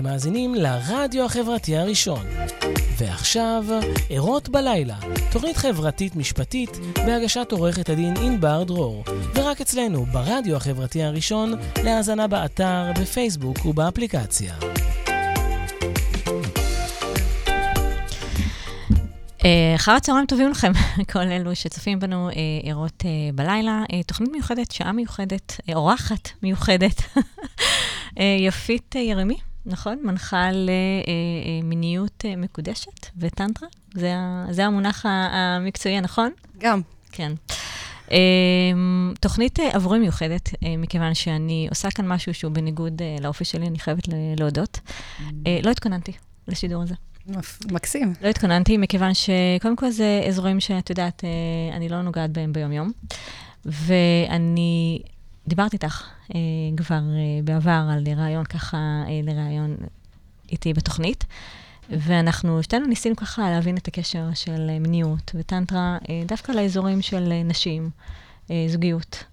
אתם מאזינים לרדיו החברתי הראשון. ועכשיו, ערות בלילה, תוכנית חברתית משפטית בהגשת עורכת הדין ענבר דרור, ורק אצלנו, ברדיו החברתי הראשון, להאזנה באתר, בפייסבוק ובאפליקציה. אה, אחר הצהריים טובים לכם, כל אלו שצופים בנו אה, ערות אה, בלילה. תוכנית מיוחדת, שעה מיוחדת, אורחת מיוחדת. יפית ירמי, נכון? מנחה למיניות מקודשת וטנטרה? זה, זה המונח המקצועי הנכון? גם. כן. תוכנית עבורי מיוחדת, מכיוון שאני עושה כאן משהו שהוא בניגוד לאופי שלי, אני חייבת להודות. Mm. לא התכוננתי לשידור הזה. מקסים. לא התכוננתי, מכיוון שקודם כל זה אזורים שאת יודעת, אה, אני לא נוגעת בהם ביום-יום. ואני דיברתי איתך אה, כבר אה, בעבר על רעיון ככה, לרעיון איתי בתוכנית. ואנחנו שתינו ניסינו ככה להבין את הקשר של מיניות וטנטרה דווקא לאזורים של נשים, זוגיות,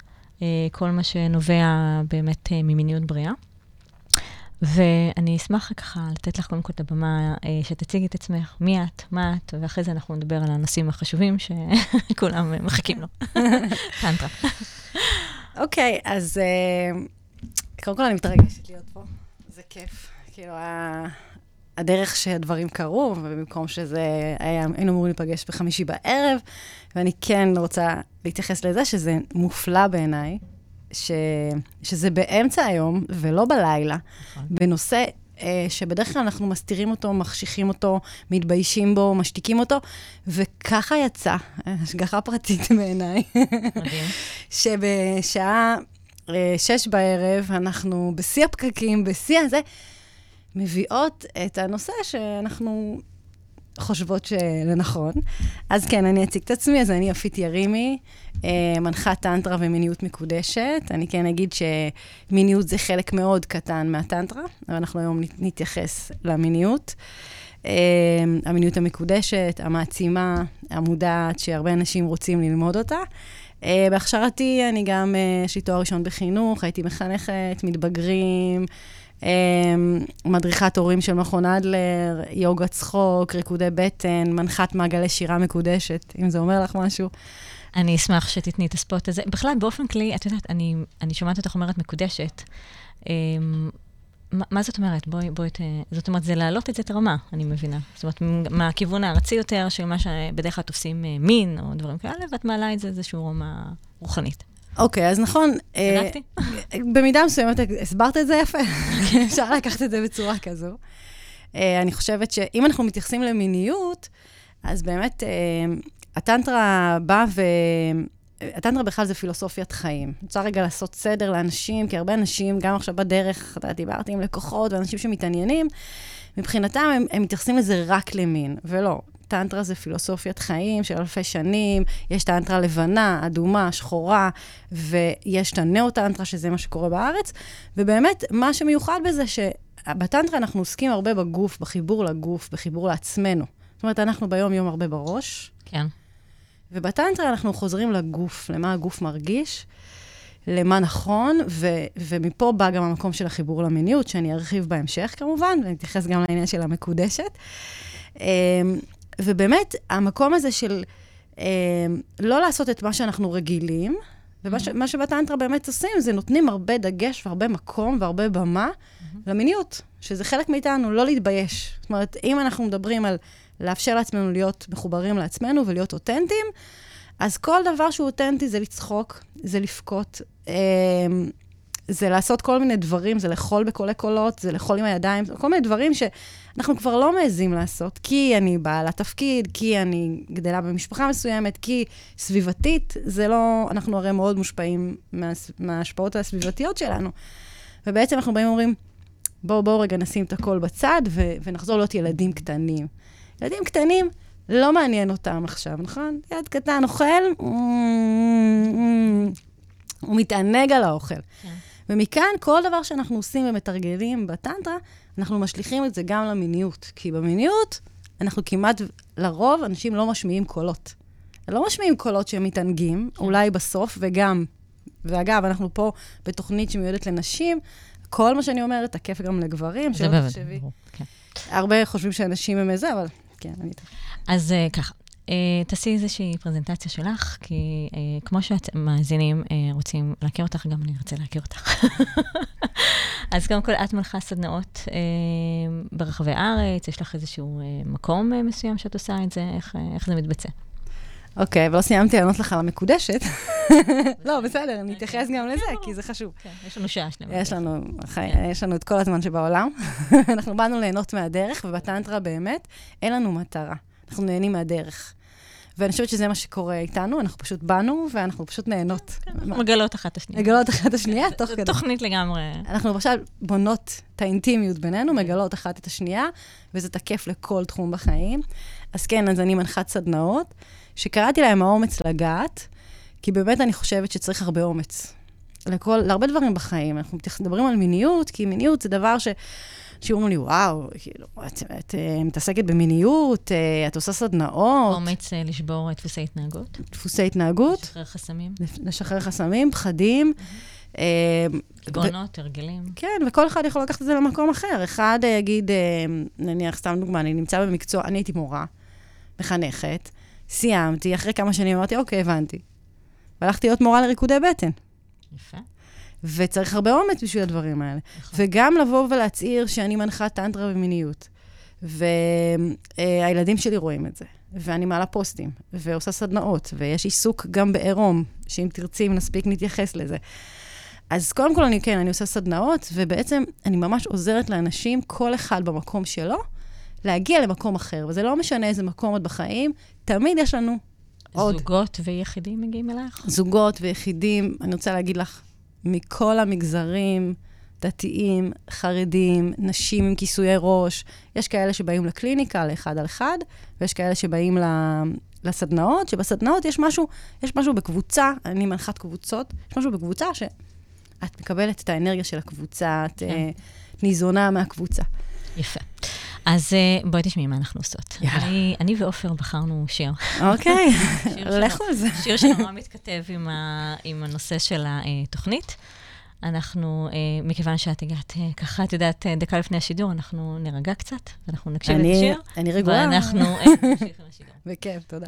כל מה שנובע באמת ממיניות בריאה. ואני אשמח ככה לתת לך קודם כל את הבמה, אה, שתציגי את עצמך, מי את, מה את, ואחרי זה אנחנו נדבר על הנושאים החשובים שכולם מחכים לו. טנטרה. אוקיי, אז אה, קודם כל אני מתרגשת להיות פה, זה כיף. כאילו, הדרך שהדברים קרו, ובמקום שזה היה, היינו אמורים להיפגש בחמישי בערב, ואני כן רוצה להתייחס לזה שזה מופלא בעיניי, ש, שזה באמצע היום ולא בלילה, נכון. בנושא שבדרך כלל אנחנו מסתירים אותו, מחשיכים אותו, מתביישים בו, משתיקים אותו, וככה יצא, השגחה פרטית בעיניי, שבשעה אה, שש בערב, אנחנו בשיא הפקקים, בשיא הזה, מביאות את הנושא שאנחנו חושבות שלנכון. אז כן, אני אציג את עצמי, אז אני יפית ירימי, אה, מנחת טנטרה ומיניות מקודשת. אני כן אגיד שמיניות זה חלק מאוד קטן מהטנטרה, אבל אנחנו היום נתייחס למיניות. אה, המיניות המקודשת, המעצימה, המודעת, שהרבה אנשים רוצים ללמוד אותה. אה, בהכשרתי אני גם, יש לי תואר ראשון בחינוך, הייתי מחנכת, מתבגרים. אמ, מדריכת הורים של מכון אדלר, יוגה צחוק, ריקודי בטן, מנחת מעגלי שירה מקודשת, אם זה אומר לך משהו. אני אשמח שתתני את הספוט הזה. בכלל, באופן כללי, את יודעת, אני, אני שומעת אותך אומרת מקודשת. אמ, מה, מה זאת אומרת? בואי, בואי, ת... זאת אומרת, זה להעלות את זה את הרמה, אני מבינה. זאת אומרת, מהכיוון הארצי יותר, של מה שבדרך כלל תופסים אה, מין, או דברים כאלה, ואת מעלה את זה איזושהי רמה רוחנית. אוקיי, אז נכון. צדקתי? אה, במידה מסוימת הסברת את זה יפה. אפשר לקחת את זה בצורה כזו. אה, אני חושבת שאם אנחנו מתייחסים למיניות, אז באמת אה, הטנטרה באה ו... הטנטרה בכלל זה פילוסופיית חיים. רוצה רגע לעשות סדר לאנשים, כי הרבה אנשים, גם עכשיו בדרך, אתה דיברתי עם לקוחות ואנשים שמתעניינים, מבחינתם הם, הם מתייחסים לזה רק למין, ולא. טנטרה זה פילוסופיית חיים של אלפי שנים, יש טנטרה לבנה, אדומה, שחורה, ויש את הנאו-טנטרה, שזה מה שקורה בארץ, ובאמת, מה שמיוחד בזה, שבטנטרה אנחנו עוסקים הרבה בגוף, בחיבור לגוף, בחיבור לעצמנו. זאת אומרת, אנחנו ביום-יום הרבה בראש. כן. ובטנטרה אנחנו חוזרים לגוף, למה הגוף מרגיש, למה נכון, ו- ומפה בא גם המקום של החיבור למיניות, שאני ארחיב בהמשך כמובן, ואני אתייחס גם לעניין של המקודשת. אמ, ובאמת, המקום הזה של אה, לא לעשות את מה שאנחנו רגילים, ומה mm-hmm. שבטנטרה באמת עושים, זה נותנים הרבה דגש והרבה מקום והרבה במה mm-hmm. למיניות, שזה חלק מאיתנו, לא להתבייש. זאת אומרת, אם אנחנו מדברים על לאפשר לעצמנו להיות מחוברים לעצמנו ולהיות אותנטיים, אז כל דבר שהוא אותנטי זה לצחוק, זה לבכות, אה, זה לעשות כל מיני דברים, זה לאכול בקולי קולות, זה לאכול עם הידיים, כל מיני דברים שאנחנו כבר לא מעזים לעשות, כי אני בעלת תפקיד, כי אני גדלה במשפחה מסוימת, כי סביבתית, זה לא, אנחנו הרי מאוד מושפעים מה, מההשפעות הסביבתיות שלנו. ובעצם אנחנו באים ואומרים, בואו, בואו רגע נשים את הכל בצד ו- ונחזור להיות ילדים קטנים. ילדים קטנים, לא מעניין אותם עכשיו, נכון? ילד קטן אוכל, הוא מתענג על האוכל. כן. ומכאן, כל דבר שאנחנו עושים ומתרגלים בטנטרה, אנחנו משליכים את זה גם למיניות. כי במיניות, אנחנו כמעט, לרוב, אנשים לא משמיעים קולות. לא משמיעים קולות שהם מתענגים, כן. אולי בסוף, וגם, ואגב, אנחנו פה בתוכנית שמיועדת לנשים, כל מה שאני אומרת תקף גם לגברים, שלא תחשבי. כן. הרבה חושבים שאנשים הם איזה, אבל כן, אני... אז אה, ככה, תעשי איזושהי פרזנטציה שלך, כי אה, כמו שהמאזינים אה, רוצים להכיר אותך, גם אני ארצה להכיר אותך. אז קודם כל, את מלכה סדנאות אה, ברחבי הארץ, יש לך איזשהו אה, מקום אה, מסוים שאת עושה את זה, איך, אה, איך זה מתבצע? אוקיי, ולא סיימתי לענות לך על המקודשת. לא, בסדר, אני אתייחס גם לזה, כי זה חשוב. כן, יש לנו שעה שלמה. יש לנו, חי- יש לנו את כל הזמן שבעולם. אנחנו באנו ליהנות מהדרך, ובטנטרה באמת, אין לנו מטרה. אנחנו נהנים מהדרך. ואני חושבת שזה מה שקורה איתנו, אנחנו פשוט באנו, ואנחנו פשוט נהנות. אנחנו מגלות אחת את השנייה. מגלות אחת את השנייה, תוך כדי. תוכנית לגמרי. אנחנו עכשיו בונות את האינטימיות בינינו, מגלות אחת את השנייה, וזה תקף לכל תחום בחיים. אז כן, אז אני מנחת סדנאות, שקראתי להם האומץ לגעת, כי באמת אני חושבת שצריך הרבה אומץ. לכל, להרבה דברים בחיים. אנחנו מדברים על מיניות, כי מיניות זה דבר ש... שאומרים לי, וואו, כאילו, את, את אה, מתעסקת במיניות, אה, את עושה סדנאות, אומץ אה, לשבור את דפוסי התנהגות, דפוסי התנהגות, לשחרר חסמים, לשחרר חסמים, פחדים. אה, עקרונות, הרגלים. כן, וכל אחד יכול לקחת את זה למקום אחר. אחד יגיד, נניח, סתם דוגמה, אני נמצא במקצוע, אני הייתי מורה, מחנכת, סיימתי, אחרי כמה שנים אמרתי, אוקיי, הבנתי. והלכתי להיות מורה לריקודי בטן. יפה. וצריך הרבה אומץ בשביל הדברים האלה. נכון. וגם לבוא ולהצהיר שאני מנחה טנטרה ומיניות. והילדים שלי רואים את זה. ואני מעלה פוסטים, ועושה סדנאות, ויש עיסוק גם בעירום, שאם תרצי, אם נספיק, נתייחס לזה. אז קודם כל, אני כן, אני עושה סדנאות, ובעצם אני ממש עוזרת לאנשים, כל אחד במקום שלו, להגיע למקום אחר. וזה לא משנה איזה מקום עוד בחיים, תמיד יש לנו עוד זוגות ויחידים מגיעים אלייך? זוגות ויחידים, אני רוצה להגיד לך, מכל המגזרים, דתיים, חרדים, נשים עם כיסויי ראש, יש כאלה שבאים לקליניקה לאחד על אחד, ויש כאלה שבאים ל- לסדנאות, שבסדנאות יש משהו, יש משהו בקבוצה, אני מנחת קבוצות, יש משהו בקבוצה שאת מקבלת את האנרגיה של הקבוצה, את כן. אה, ניזונה מהקבוצה. יפה. אז אה, בואי תשמעי מה אנחנו עושות. יאללה. אני- אני ועופר בחרנו שיר. אוקיי. לכו על זה. שיר שנורא מתכתב עם, ה, עם הנושא של התוכנית. אנחנו, אה, מכיוון שאת הגעת אה, ככה, את יודעת, אה, דקה לפני השידור, אנחנו נירגע קצת, ואנחנו נקשיב לשיר. אני רגועה. ואנחנו אה, נמשיך עם השידור. בכיף, תודה.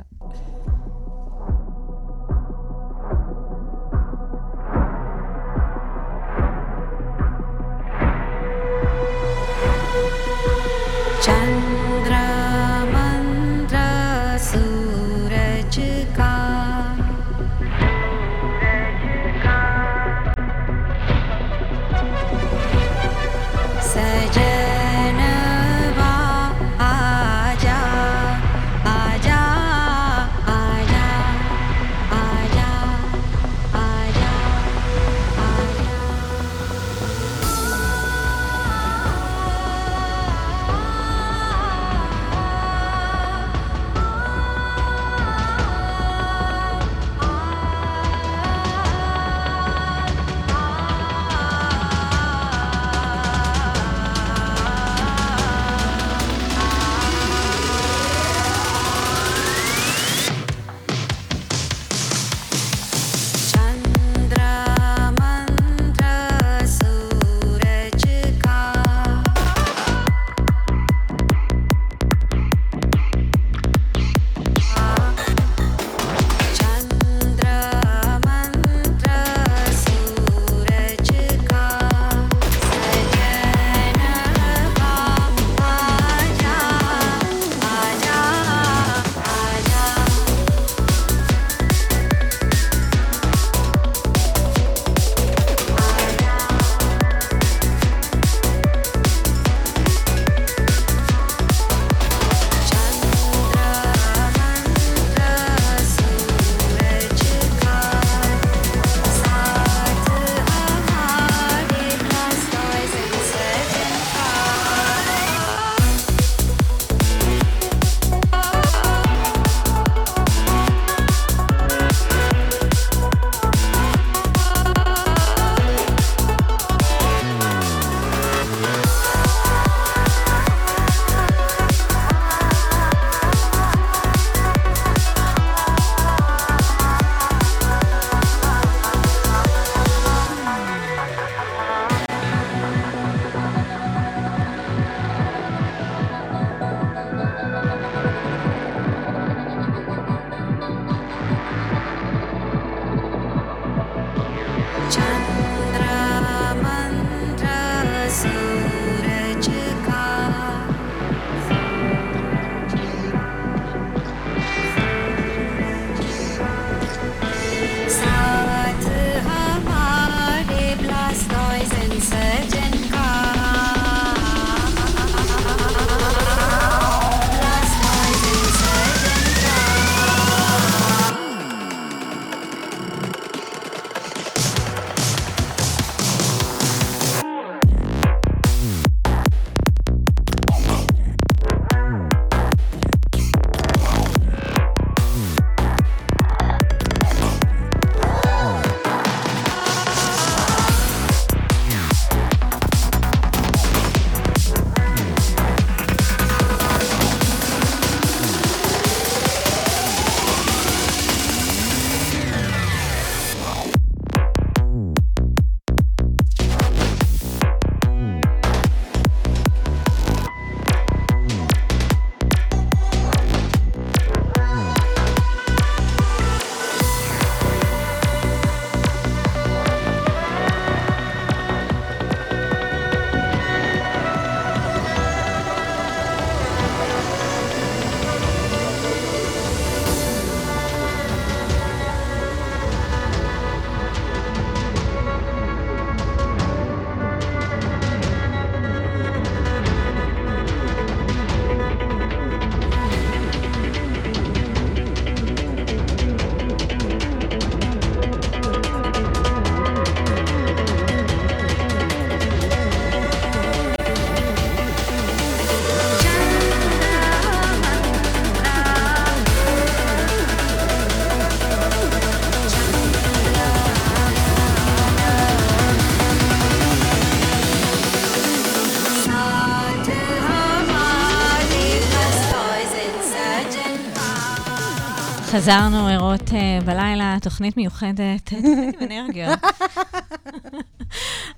חזרנו ערות uh, בלילה, תוכנית מיוחדת, תוכנית עם אנרגיה.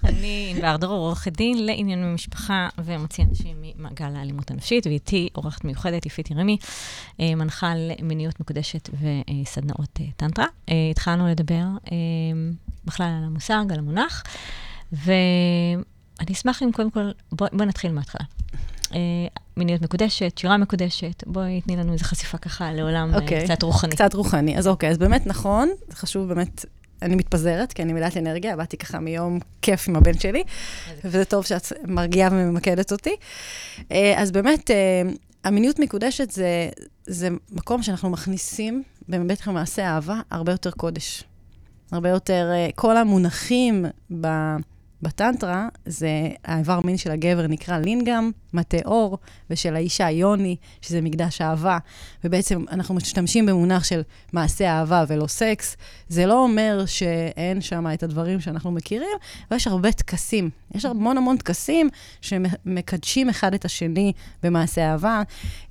אני ענבר דרור, עורכת דין לענייני משפחה ומוציא אנשים ממעגל האלימות הנפשית, ואיתי עורכת מיוחדת, יפית ירמי, uh, מנחה למיניות מקודשת וסדנאות טנטרה. התחלנו לדבר בכלל על המושג, על המונח, ואני אשמח אם קודם כל, בואי בוא נתחיל מההתחלה. אה, מיניות מקודשת, שירה מקודשת, בואי תני לנו איזו חשיפה ככה לעולם okay. אוקיי. קצת רוחני. קצת רוחני. אז אוקיי, אז באמת נכון, זה חשוב באמת, אני מתפזרת, כי אני מילאת אנרגיה, באתי ככה מיום כיף עם הבן שלי, וזה טוב שאת מרגיעה וממקדת אותי. אה, אז באמת, אה, המיניות מקודשת זה, זה מקום שאנחנו מכניסים, באמת למעשה אהבה, הרבה יותר קודש. הרבה יותר, כל המונחים ב... בטנטרה, זה האיבר מין של הגבר נקרא לינגאם, מטה אור, ושל האישה יוני, שזה מקדש אהבה. ובעצם אנחנו משתמשים במונח של מעשה אהבה ולא סקס. זה לא אומר שאין שם את הדברים שאנחנו מכירים, אבל יש הרבה טקסים. יש המון המון טקסים שמקדשים אחד את השני במעשה אהבה.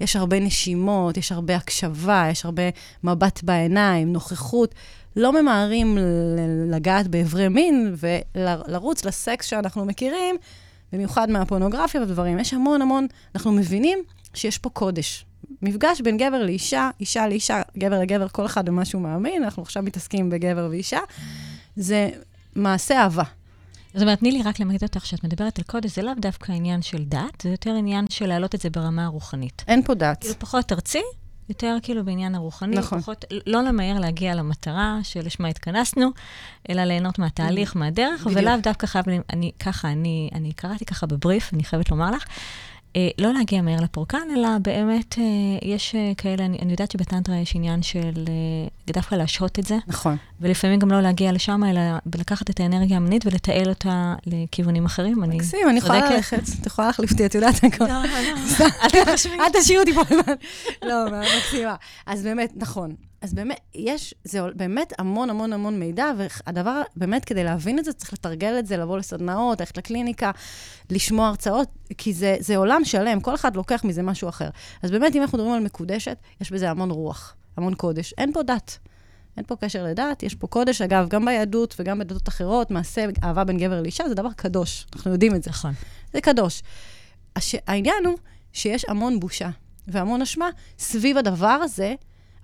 יש הרבה נשימות, יש הרבה הקשבה, יש הרבה מבט בעיניים, נוכחות. לא ממהרים לגעת באיברי מין ולרוץ לסקס שאנחנו מכירים, במיוחד מהפורנוגרפיה ודברים. יש המון המון, אנחנו מבינים שיש פה קודש. מפגש בין גבר לאישה, אישה לאישה, גבר לגבר, כל אחד במה שהוא מאמין, אנחנו עכשיו מתעסקים בגבר ואישה, זה מעשה אהבה. זאת אומרת, תני לי רק למקד אותך, כשאת מדברת על קודש, זה לאו דווקא עניין של דת, זה יותר עניין של להעלות את זה ברמה הרוחנית. אין פה דת. כאילו פחות ארצי, יותר כאילו בעניין הרוחני, נכון. פחות, לא למהר להגיע למטרה שלשמה התכנסנו, אלא ליהנות מהתהליך, מהדרך, בדיוק. ולאו דווקא חייב, אני ככה, אני, אני קראתי ככה בבריף, אני חייבת לומר לך, לא להגיע מהר לפורקן, אלא באמת אה, יש אה, כאלה, אני, אני יודעת שבטנטרה יש עניין של אה, דווקא להשהות את זה, נכון. ולפעמים גם לא להגיע לשם, אלא לקחת את האנרגיה המינית ולתעל אותה לכיוונים אחרים. אני מקסים, אני יכולה? ללכת, את יכולה להחליף אותי, את יודעת הכל. לא, לא, אל תשאירי אותי פה לבד. לא, מקסימה. אז באמת, נכון. אז באמת, יש, זה באמת המון המון המון מידע, והדבר, באמת, כדי להבין את זה, צריך לתרגל את זה, לבוא לסדנאות, ללכת לקליניקה, לשמוע הרצאות, כי זה, זה עולם שלם, כל אחד לוקח מזה משהו אחר. אז באמת, אם אנחנו מדברים על מקודשת, יש בזה המון רוח, המון קודש. אין פה דת. אין פה קשר לדת, יש פה קודש. אגב, גם ביהדות וגם בדתות אחרות, מעשה אהבה בין גבר לאישה זה דבר קדוש. אנחנו יודעים את זה. נכון. זה קדוש. הש... העניין הוא שיש המון בושה והמון אשמה סביב הדבר הזה,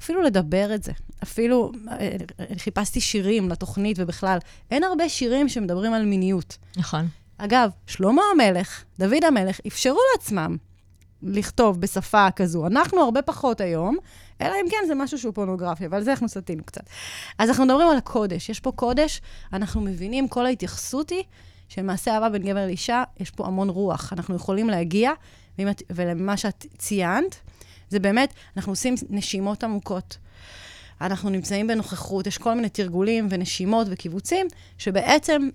אפילו לדבר את זה. אפילו, אה, חיפשתי שירים לתוכנית ובכלל, אין הרבה שירים שמדברים על מיניות. נכון. אגב, שלמה המלך, דוד המלך, אפשרו לעצמם לכתוב בשפה כזו. אנחנו הרבה פחות היום, אלא אם כן זה משהו שהוא פורנוגרפיה, ועל זה אנחנו סטינו קצת. אז אנחנו מדברים על הקודש. יש פה קודש, אנחנו מבינים, כל ההתייחסות היא שמעשה אהבה בין גבר לאישה, יש פה המון רוח. אנחנו יכולים להגיע, ולמה שאת ציינת, זה באמת, אנחנו עושים נשימות עמוקות. אנחנו נמצאים בנוכחות, יש כל מיני תרגולים ונשימות וקיבוצים, שבעצם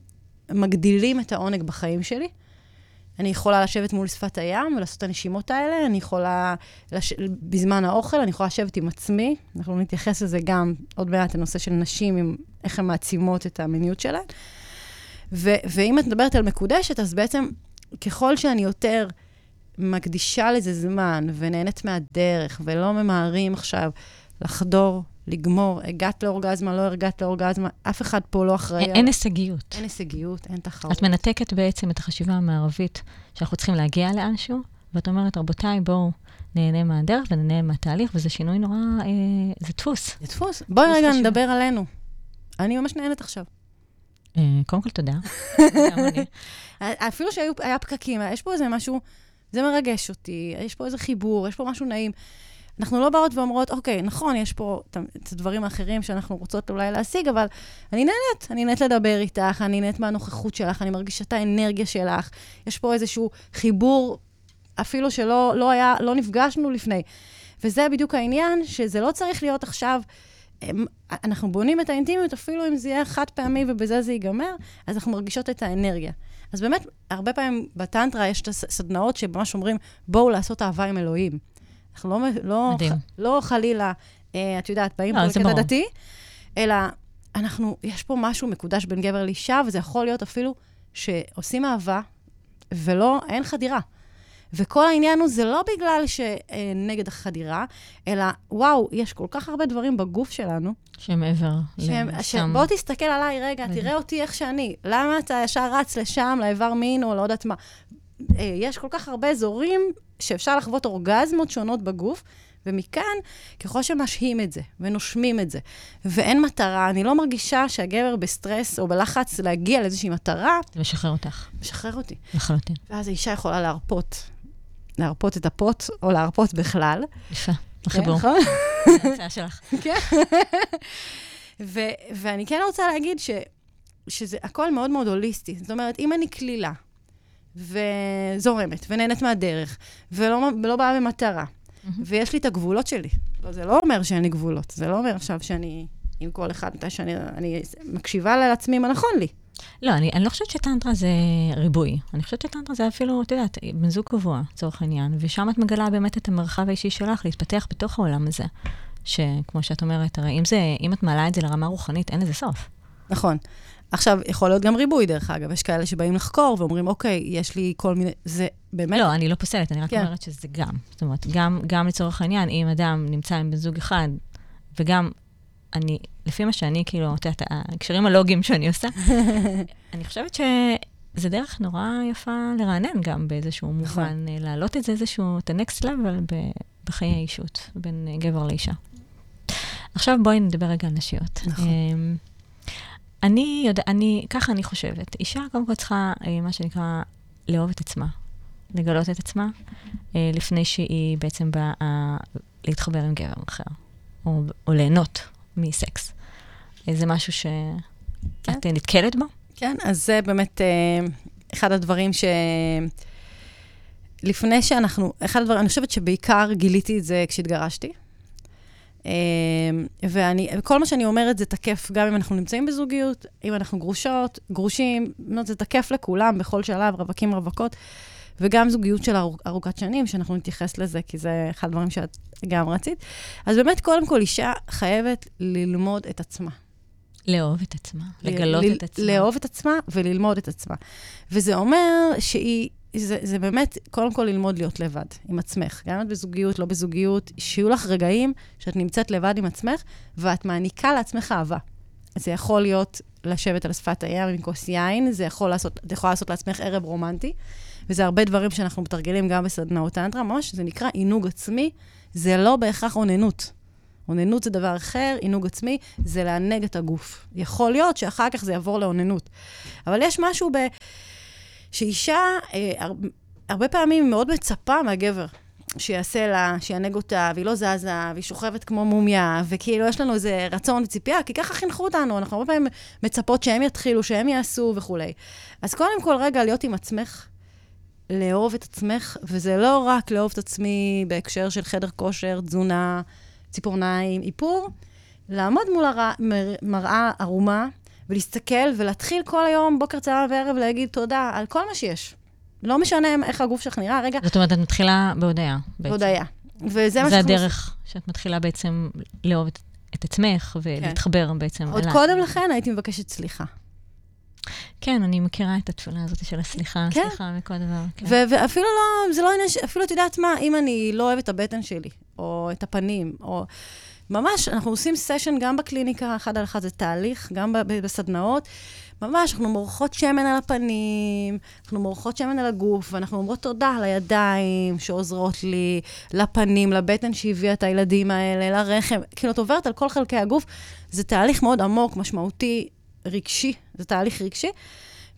מגדילים את העונג בחיים שלי. אני יכולה לשבת מול שפת הים ולעשות את הנשימות האלה, אני יכולה, לש... בזמן האוכל, אני יכולה לשבת עם עצמי. אנחנו נתייחס לזה גם עוד מעט, הנושא של נשים, עם איך הן מעצימות את המיניות שלהן. ו... ואם את מדברת על מקודשת, אז בעצם ככל שאני יותר מקדישה לזה זמן ונהנית מהדרך, ולא ממהרים עכשיו לחדור, לגמור, הגעת לאורגזמה, לא הגעת לאורגזמה, אף אחד פה לא אחראי. אין הישגיות. אין הישגיות, אין תחרות. את מנתקת בעצם את החשיבה המערבית שאנחנו צריכים להגיע לאנשהו, ואת אומרת, רבותיי, בואו נהנה מהדרך ונהנה מהתהליך, וזה שינוי נורא, אה, זה דפוס. זה דפוס. בואי רגע חשיבה. נדבר עלינו. אני ממש נהנית עכשיו. אה, קודם כל, תודה. אני. אפילו שהיה פקקים, יש פה איזה משהו, זה מרגש אותי, יש פה איזה חיבור, יש פה משהו נעים. אנחנו לא באות ואומרות, אוקיי, נכון, יש פה את הדברים האחרים שאנחנו רוצות אולי להשיג, אבל אני נהנית, אני נהנית לדבר איתך, אני נהנית מהנוכחות שלך, אני מרגישה את האנרגיה שלך. יש פה איזשהו חיבור, אפילו שלא לא היה, לא נפגשנו לפני. וזה בדיוק העניין, שזה לא צריך להיות עכשיו, אמ, אנחנו בונים את האינטימיות, אפילו אם זה יהיה חד פעמי ובזה זה ייגמר, אז אנחנו מרגישות את האנרגיה. אז באמת, הרבה פעמים בטנטרה יש את הסדנאות שממש אומרים, בואו לעשות אהבה עם אלוהים. אנחנו לא, לא, מדהים. ח, לא חלילה, אה, את יודעת, באים לא, פה לקטע. דתי, אלא אנחנו, יש פה משהו מקודש בין גבר לאישה, וזה יכול להיות אפילו שעושים אהבה, ולא, אין חדירה. וכל העניין הוא, זה לא בגלל שנגד החדירה, אלא, וואו, יש כל כך הרבה דברים בגוף שלנו. שמעבר שהם, לסתם. ש... בוא תסתכל עליי רגע, בדיוק. תראה אותי איך שאני. למה אתה ישר רץ לשם, לאיבר מין או לא יודעת מה? אה, יש כל כך הרבה אזורים שאפשר לחוות אורגזמות שונות בגוף, ומכאן, ככל שמשהים את זה ונושמים את זה, ואין מטרה, אני לא מרגישה שהגבר בסטרס או בלחץ להגיע לאיזושהי מטרה, זה משחרר אותך, משחרר אותי. לחלוטין. ואז האישה יכולה להרפות. להרפות את הפוט, או להרפות בכלל. יפה, כן, החיבור. נכון? זה ההצעה שלך. כן. ואני כן רוצה להגיד ש- שזה הכל מאוד מאוד הוליסטי. זאת אומרת, אם אני קלילה, וזורמת, ונהנית מהדרך, ולא לא באה במטרה, ויש לי את הגבולות שלי. לא, זה לא אומר שאין לי גבולות, זה לא אומר עכשיו שאני עם כל אחד, מתי שאני אני מקשיבה לעצמי מה נכון לי. לא, אני, אני לא חושבת שטנטרה זה ריבוי. אני חושבת שטנטרה זה אפילו, את יודעת, בן זוג קבוע, לצורך העניין, ושם את מגלה באמת את המרחב האישי שלך להתפתח בתוך העולם הזה. שכמו שאת אומרת, הרי אם, זה, אם את מעלה את זה לרמה רוחנית, אין לזה סוף. נכון. עכשיו, יכול להיות גם ריבוי, דרך אגב. יש כאלה שבאים לחקור ואומרים, אוקיי, יש לי כל מיני... זה באמת... לא, אני לא פוסלת, אני רק כן. אומרת שזה גם. זאת אומרת, גם, גם לצורך העניין, אם אדם נמצא עם בן זוג אחד, וגם אני, לפי מה שאני, כאילו, את יודעת, ההקשרים הלוגיים שאני עושה, אני חושבת שזה דרך נורא יפה לרענן גם באיזשהו נכון. מובן, אה, להעלות את זה איזשהו, את ה-next level בחיי האישות, בין אה, גבר לאישה. עכשיו בואי נדבר רגע על נשיות. נכון. אמ, אני יודע, אני, ככה אני חושבת. אישה קודם כל צריכה, אה, מה שנקרא, לאהוב את עצמה, לגלות את עצמה, לפני שהיא בעצם באה אה, להתחבר עם גבר אחר, או, או ליהנות מסקס. אה, זה משהו שאת כן. נתקלת בו? כן, אז זה באמת אה, אחד הדברים ש... לפני שאנחנו, אחד הדברים, אני חושבת שבעיקר גיליתי את זה כשהתגרשתי. אה, ואני, כל מה שאני אומרת זה תקף גם אם אנחנו נמצאים בזוגיות, אם אנחנו גרושות, גרושים, זה תקף לכולם בכל שלב, רווקים, רווקות, וגם זוגיות של ארוכ, ארוכת שנים, שאנחנו נתייחס לזה, כי זה אחד הדברים שאת גם רצית. אז באמת, קודם כל, אישה חייבת ללמוד את עצמה. לאהוב את עצמה, לגלות ל- את עצמה. לאהוב את עצמה וללמוד את עצמה. וזה אומר שהיא, זה, זה באמת, קודם כל ללמוד להיות לבד, עם עצמך. גם אם את בזוגיות, לא בזוגיות, שיהיו לך רגעים שאת נמצאת לבד עם עצמך, ואת מעניקה לעצמך אהבה. זה יכול להיות לשבת על שפת הים עם כוס יין, זה יכול לעשות, את יכולה לעשות לעצמך ערב רומנטי, וזה הרבה דברים שאנחנו מתרגלים גם בסדנאות טנטרה, ממש, זה נקרא עינוג עצמי, זה לא בהכרח אוננות. אוננות זה דבר אחר, עינוג עצמי זה לענג את הגוף. יכול להיות שאחר כך זה יעבור לאוננות. אבל יש משהו ב... שאישה, אה, הר... הרבה פעמים מאוד מצפה מהגבר. שיעשה לה, שיענג אותה, והיא לא זזה, והיא שוכבת כמו מומיה, וכאילו יש לנו איזה רצון וציפייה, כי ככה חינכו אותנו, אנחנו הרבה פעמים מצפות שהם יתחילו, שהם יעשו וכולי. אז קודם כל, רגע, להיות עם עצמך, לאהוב את עצמך, וזה לא רק לאהוב את עצמי בהקשר של חדר כושר, תזונה, ציפורניים, איפור, לעמוד מול הר... מר... מראה ערומה ולהסתכל ולהתחיל כל היום, בוקר, צהריים וערב, להגיד תודה על כל מה שיש. לא משנה איך הגוף שלך נראה, רגע, זאת אומרת, את מתחילה בהודיה. בעצם. הודיה. וזה מה זה שאנחנו הדרך שאת מתחילה בעצם לאהוב את, את עצמך ולהתחבר בעצם עוד אליי. קודם לכן הייתי מבקשת סליחה. כן, אני מכירה את התפילה הזאת של הסליחה, כן. סליחה מכל דבר. כן. ו- ואפילו לא, זה לא עניין, אפילו את יודעת מה, אם אני לא אוהבת את הבטן שלי, או את הפנים, או... ממש, אנחנו עושים סשן גם בקליניקה, אחד על אחד זה תהליך, גם ב- ב- בסדנאות. ממש, אנחנו מורחות שמן על הפנים, אנחנו מורחות שמן על הגוף, ואנחנו אומרות תודה לידיים שעוזרות לי, לפנים, לבטן שהביאה את הילדים האלה, לרחם. כאילו, את עוברת על כל חלקי הגוף. זה תהליך מאוד עמוק, משמעותי, רגשי, זה תהליך רגשי.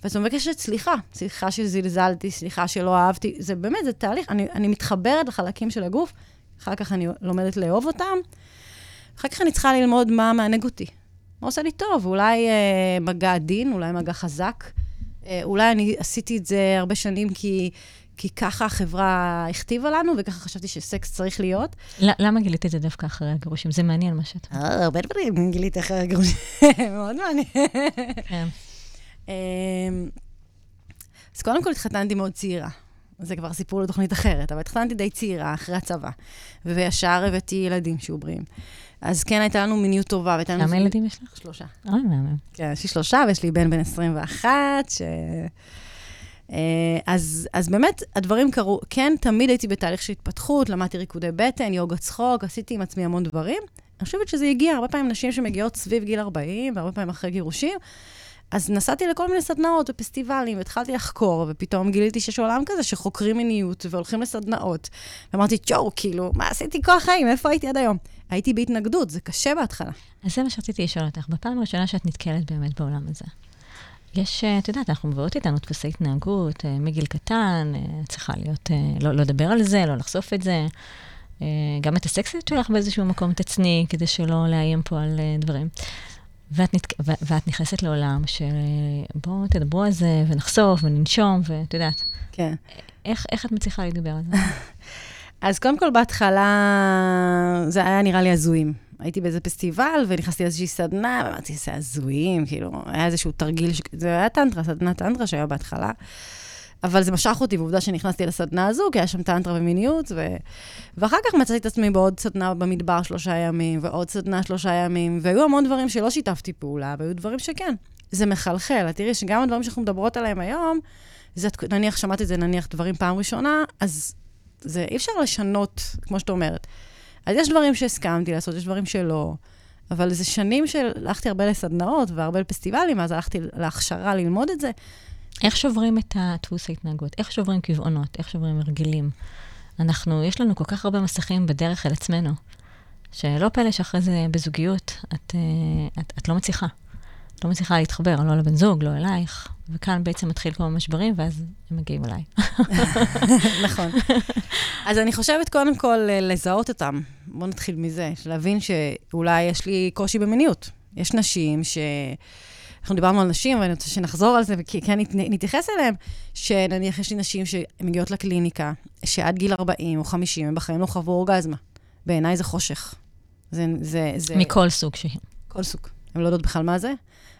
ואת מבקשת סליחה, סליחה שזלזלתי, סליחה שלא אהבתי, זה באמת, זה תהליך, אני, אני מתחברת לחלקים של הגוף, אחר כך אני לומדת לאהוב אותם, אחר כך אני צריכה ללמוד מה מענג אותי, מה עושה לי טוב, אולי אה, מגע עדין, אולי מגע חזק, אה, אולי אני עשיתי את זה הרבה שנים כי, כי ככה החברה הכתיבה לנו, וככה חשבתי שסקס צריך להיות. למה גילית את זה דווקא אחרי הגירושים? זה מעניין מה שאת אומרת. אה, הרבה דברים גיליתי אחרי הגירושים, מאוד מעניין. כן. אמ, אז קודם כל התחתנתי מאוד צעירה. זה כבר סיפור לתוכנית אחרת, אבל התחתנתי די צעירה, אחרי הצבא. וישר הבאתי ילדים שהיו בריאים. אז כן, הייתה לנו מיניות טובה. כמה ילדים יש לך? שלושה. אוי, מהמם. כן, יש לי שלושה, ויש לי בן בן 21, ש... אה, אז, אז באמת, הדברים קרו, כן, תמיד הייתי בתהליך של התפתחות, למדתי ריקודי בטן, יוגה צחוק, עשיתי עם עצמי המון דברים. אני חושבת שזה הגיע, הרבה פעמים נשים שמגיעות סביב גיל 40, והרבה פעמים אחרי גירושים, אז נסעתי לכל מיני סדנאות ופסטיבלים, והתחלתי לחקור, ופתאום גיליתי שיש עולם כזה שחוקרים מיניות והולכים לסדנאות. ואמרתי, צ'ו, כאילו, מה עשיתי כל החיים? איפה הייתי עד היום? הייתי בהתנגדות, זה קשה בהתחלה. אז זה מה שרציתי לשאול אותך. בפעם הראשונה שאת נתקלת באמת בעולם הזה, יש, אה, את יודעת, אנחנו מביאות איתנו דפוסי התנהגות אה, מגיל קטן, אה, צריכה להיות, לא, לא לדבר על זה, לא לחשוף את זה. גם את הסקסיות שלך באיזשהו מקום תצני, כדי שלא לאיים פה על דברים. ואת, נת... ואת נכנסת לעולם של בואו תדברו על זה, ונחשוף, וננשום, ואת יודעת. כן. איך, איך את מצליחה להתגבר על זה? אז קודם כל, בהתחלה זה היה נראה לי הזויים. הייתי באיזה פסטיבל, ונכנסתי לאיזושהי סדנה, ואמרתי, זה הזויים, כאילו, היה איזשהו תרגיל, ש... זה היה טנטרה, סדנת טנטרה שהיה בהתחלה. אבל זה משך אותי, ועובדה שנכנסתי לסדנה הזו, כי היה שם טנטרה ומיניות, ו... ואחר כך מצאתי את עצמי בעוד סדנה במדבר שלושה ימים, ועוד סדנה שלושה ימים, והיו המון דברים שלא שיתפתי פעולה, והיו דברים שכן. זה מחלחל. תראי שגם הדברים שאנחנו מדברות עליהם היום, זה, נניח, שמעתי את זה, נניח, דברים פעם ראשונה, אז זה אי אפשר לשנות, כמו שאת אומרת. אז יש דברים שהסכמתי לעשות, יש דברים שלא. אבל זה שנים שהלכתי הרבה לסדנאות והרבה לפסטיבלים, אז הלכתי להכשרה ללמוד את זה. איך שוברים את הדפוס ההתנהגות? איך שוברים קבעונות? איך שוברים הרגלים? אנחנו, יש לנו כל כך הרבה מסכים בדרך אל עצמנו, שלא פלא שאחרי זה בזוגיות את, אה, את, את לא מצליחה. לא מצליחה להתחבר, לא לבן זוג, לא אלייך. וכאן בעצם מתחיל כל המשברים, ואז הם מגיעים אליי. נכון. אז אני חושבת קודם כל אה, לזהות אותם. בואו נתחיל מזה, להבין שאולי יש לי קושי במיניות. יש נשים ש... אנחנו דיברנו על נשים, ואני רוצה שנחזור על זה, וכי כן נתייחס אליהן, שנניח יש לי נשים שמגיעות לקליניקה, שעד גיל 40 או 50 הם בחיים לא חוו אורגזמה. בעיניי זה חושך. זה, זה, זה... מכל סוג שהיא. כל סוג. הן לא יודעות בכלל מה זה.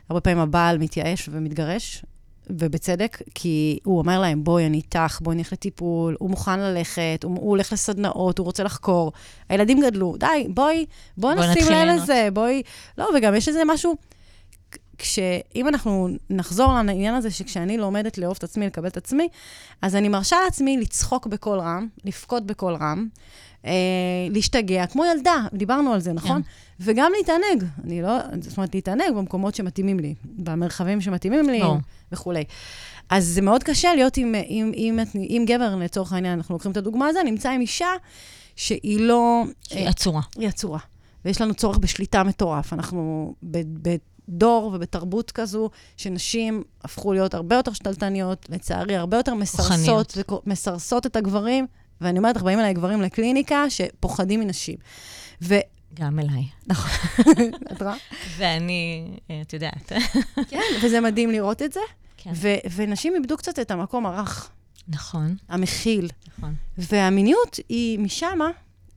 הרבה פעמים הבעל מתייאש ומתגרש, ובצדק, כי הוא אומר להם, בואי, אני איתך, בואי נלך לטיפול, הוא מוכן ללכת, הוא, הוא הולך לסדנאות, הוא רוצה לחקור. הילדים גדלו, די, בואי, בואי בוא נשים לב לזה, בואי... לא, וגם יש איזה משהו, כשאם אנחנו נחזור לעניין הזה, שכשאני לומדת לאהוב את עצמי, לקבל את עצמי, אז אני מרשה לעצמי לצחוק בקול רם, לבכות בקול רם, אה, להשתגע, כמו ילדה, דיברנו על זה, נכון? כן. וגם להתענג. אני לא, זאת אומרת, להתענג במקומות שמתאימים לי, במרחבים שמתאימים לי לא. וכולי. אז זה מאוד קשה להיות עם, עם, עם, עם, עם גבר, לצורך העניין, אנחנו לוקחים את הדוגמה הזו, נמצא עם אישה שהיא לא... שהיא עצורה. היא עצורה. ויש לנו צורך בשליטה מטורף. אנחנו בדור ובתרבות כזו, שנשים הפכו להיות הרבה יותר שתלטניות, לצערי, הרבה יותר מסרסות, מסרסות את הגברים, ואני אומרת, באים אליי גברים לקליניקה שפוחדים מנשים. ו... גם אליי. נכון. את רואה? ואני, אה, את יודעת. כן, וזה מדהים לראות את זה. כן. ו- ונשים איבדו קצת את המקום הרך. נכון. המכיל. נכון. והמיניות היא משמה,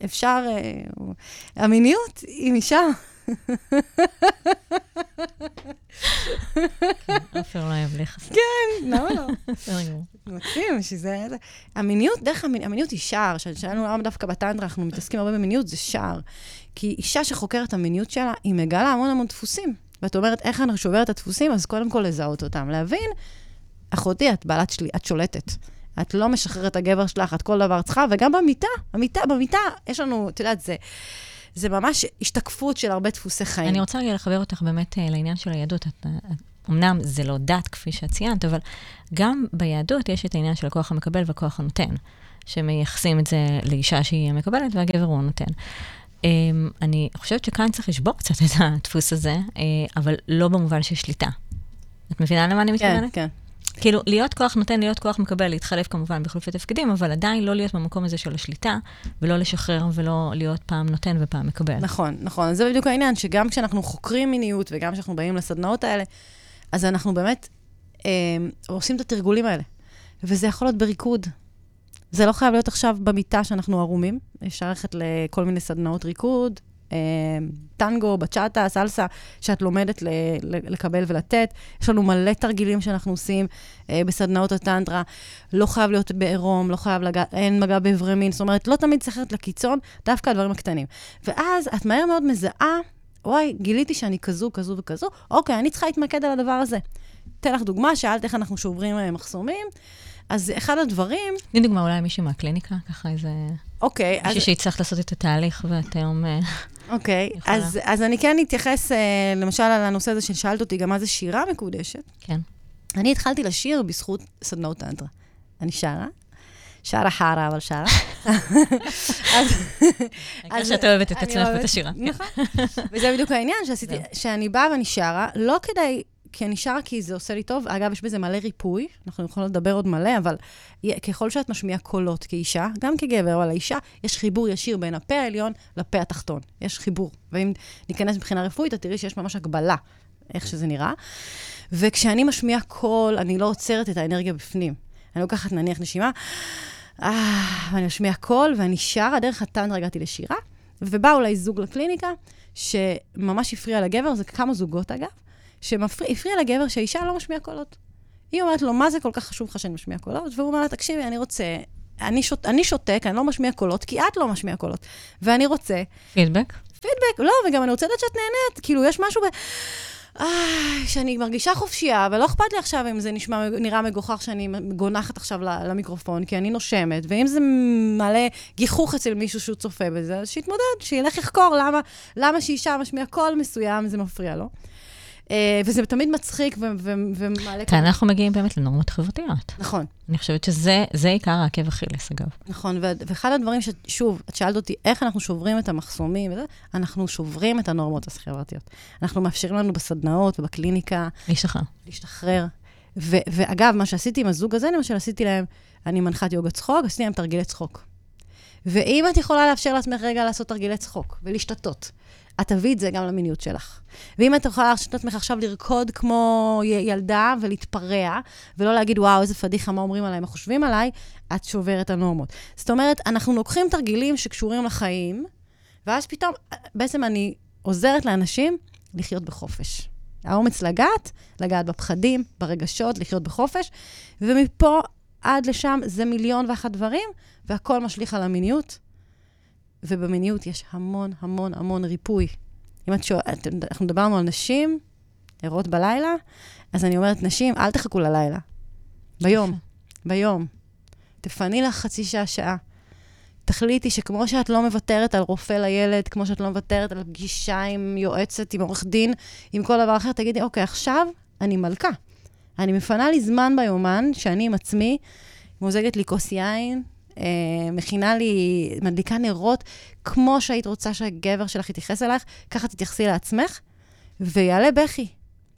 אפשר... Uh, המיניות היא משם. עופר לא אוהב להיחשף. כן, למה לא? מקסים, שזה... המיניות, דרך המיניות היא שער, שאלנו למה דווקא בטנטרה אנחנו מתעסקים הרבה במיניות, זה שער. כי אישה שחוקרת את המיניות שלה, היא מגלה המון המון דפוסים. ואת אומרת, איך אני שוברת את הדפוסים? אז קודם כל לזהות אותם. להבין, אחותי, את בעלת שלי, את שולטת. את לא משחררת את הגבר שלך, את כל דבר צריכה, וגם במיטה, במיטה, במיטה, יש לנו, את יודעת, זה... זה ממש השתקפות של הרבה דפוסי חיים. אני רוצה לחבר אותך באמת אה, לעניין של היהדות. את, את, אמנם זה לא דת, כפי שאת ציינת, אבל גם ביהדות יש את העניין של הכוח המקבל והכוח הנותן, שמייחסים את זה לאישה שהיא המקבלת והגבר הוא הנותן. אמ, אני חושבת שכאן צריך לשבור קצת את הדפוס הזה, אה, אבל לא במובן של שליטה. את מבינה למה אני מתכוונת? כן, כן. כאילו, להיות כוח נותן, להיות כוח מקבל, להתחלף כמובן בחילופי תפקידים, אבל עדיין לא להיות במקום הזה של השליטה, ולא לשחרר ולא להיות פעם נותן ופעם מקבל. נכון, נכון. זה בדיוק העניין, שגם כשאנחנו חוקרים מיניות וגם כשאנחנו באים לסדנאות האלה, אז אנחנו באמת אה, עושים את התרגולים האלה. וזה יכול להיות בריקוד. זה לא חייב להיות עכשיו במיטה שאנחנו ערומים, אפשר ללכת לכל מיני סדנאות ריקוד, אה, טנגו, בצ'אטה, סלסה, שאת לומדת לקבל ולתת. יש לנו מלא תרגילים שאנחנו עושים אה, בסדנאות הטנטרה. לא חייב להיות בעירום, לא חייב לגעת, אין מגע באיברי מין. זאת אומרת, לא תמיד צריך לקיצון, דווקא הדברים הקטנים. ואז את מהר מאוד מזהה, וואי, גיליתי שאני כזו, כזו וכזו, אוקיי, אני צריכה להתמקד על הדבר הזה. אתן לך דוגמה, שאלת איך אנחנו שוברים אה, מחסומים. אז אחד הדברים, תני דוגמה אולי מישהו מהקליניקה, ככה איזה... אוקיי, אז, מישהו שיצטרך לעשות את התהליך, ואת היום... אה, אוקיי. אז, אז אני כן אתייחס אה, למשל על הנושא הזה ששאלת אותי גם מה זה שירה מקודשת. כן. אני התחלתי לשיר בזכות סדנאות טנטרה. אני שרה, שרה חרא, אבל שרה. אז- שאת אוהבת את עצמך ואת השירה. נכון. וזה בדיוק העניין. שאני באה ואני שרה, לא כדי, כי אני שרה כי זה עושה לי טוב. אגב, יש בזה מלא ריפוי, אנחנו יכולים לדבר עוד מלא, אבל ככל שאת משמיעה קולות כאישה, גם כגבר, אבל האישה, יש חיבור ישיר בין הפה העליון לפה התחתון. יש חיבור. ואם ניכנס מבחינה רפואית, את תראי שיש ממש הגבלה, איך שזה נראה. וכשאני משמיעה קול, אני לא עוצרת את האנרגיה בפנים. אני לוקחת נניח נשימה, אה, ואני משמיעה קול, ואני שרה, דרך הטנטרה הגעתי לשירה, ובא אולי זוג לקליניקה, שממש הפריע לגבר, זה כמה זוגות אגב, שהפריע לגבר שהאישה לא משמיעה קולות. היא אומרת לו, מה זה כל כך חשוב לך שאני משמיע קולות? והוא אומר לה, תקשיבי, אני רוצה, אני, שוט, אני שותק, אני לא משמיע קולות, כי את לא משמיעה קולות. ואני רוצה פידבק? פידבק, לא, וגם אני רוצה לדעת שאת נהנית, כאילו, יש משהו ב... אה, שאני מרגישה חופשייה, ולא אכפת לי עכשיו אם זה נשמע, נראה מגוחך שאני גונחת עכשיו למיקרופון, כי אני נושמת, ואם זה מעלה גיחוך אצל מישהו שהוא צופה בזה, אז שיתמודד, שילך לחקור למה, למה שאישה משמיעה קול מסוים, זה מפריע לו. אה, וזה תמיד מצחיק ומעלה... כאן אנחנו מגיעים באמת לנורמות חברתיות. נכון. אני חושבת שזה זה עיקר העקב אכילס, אגב. נכון, ואחד הדברים ששוב, את שאלת אותי איך אנחנו שוברים את המחסומים, אנחנו שוברים את הנורמות החברתיות. אנחנו מאפשרים לנו בסדנאות ובקליניקה להשתחרר. להשתחרר. ו- ואגב, מה שעשיתי עם הזוג הזה, למשל, עשיתי להם, אני מנחת יוגה צחוק, עשיתי להם תרגילי צחוק. ואם את יכולה לאפשר לעצמך רגע לעשות תרגילי צחוק ולהשתתות, את תביאי את זה גם למיניות שלך. ואם את יכולה להרשות לעצמך עכשיו לרקוד כמו ילדה ולהתפרע, ולא להגיד, וואו, איזה פדיחה, מה אומרים עליי, מה חושבים עליי, את שוברת את הנורמות. זאת אומרת, אנחנו לוקחים תרגילים שקשורים לחיים, ואז פתאום, בעצם אני עוזרת לאנשים לחיות בחופש. האומץ לגעת, לגעת בפחדים, ברגשות, לחיות בחופש, ומפה עד לשם זה מיליון ואחת דברים, והכל משליך על המיניות. ובמיניות יש המון המון המון ריפוי. אם את שואלת, אנחנו דיברנו על נשים, ערות בלילה, אז אני אומרת, נשים, אל תחכו ללילה. ביום. ביום. תפני לך חצי שעה, שעה. תחליטי שכמו שאת לא מוותרת על רופא לילד, כמו שאת לא מוותרת על פגישה עם יועצת, עם עורך דין, עם כל דבר אחר, תגידי, אוקיי, עכשיו אני מלכה. אני מפנה לי זמן ביומן, שאני עם עצמי, מוזגת לי כוס יין, מכינה לי, מדליקה נרות, כמו שהיית רוצה שהגבר שלך יתייחס אלייך, ככה תתייחסי לעצמך, ויעלה בכי,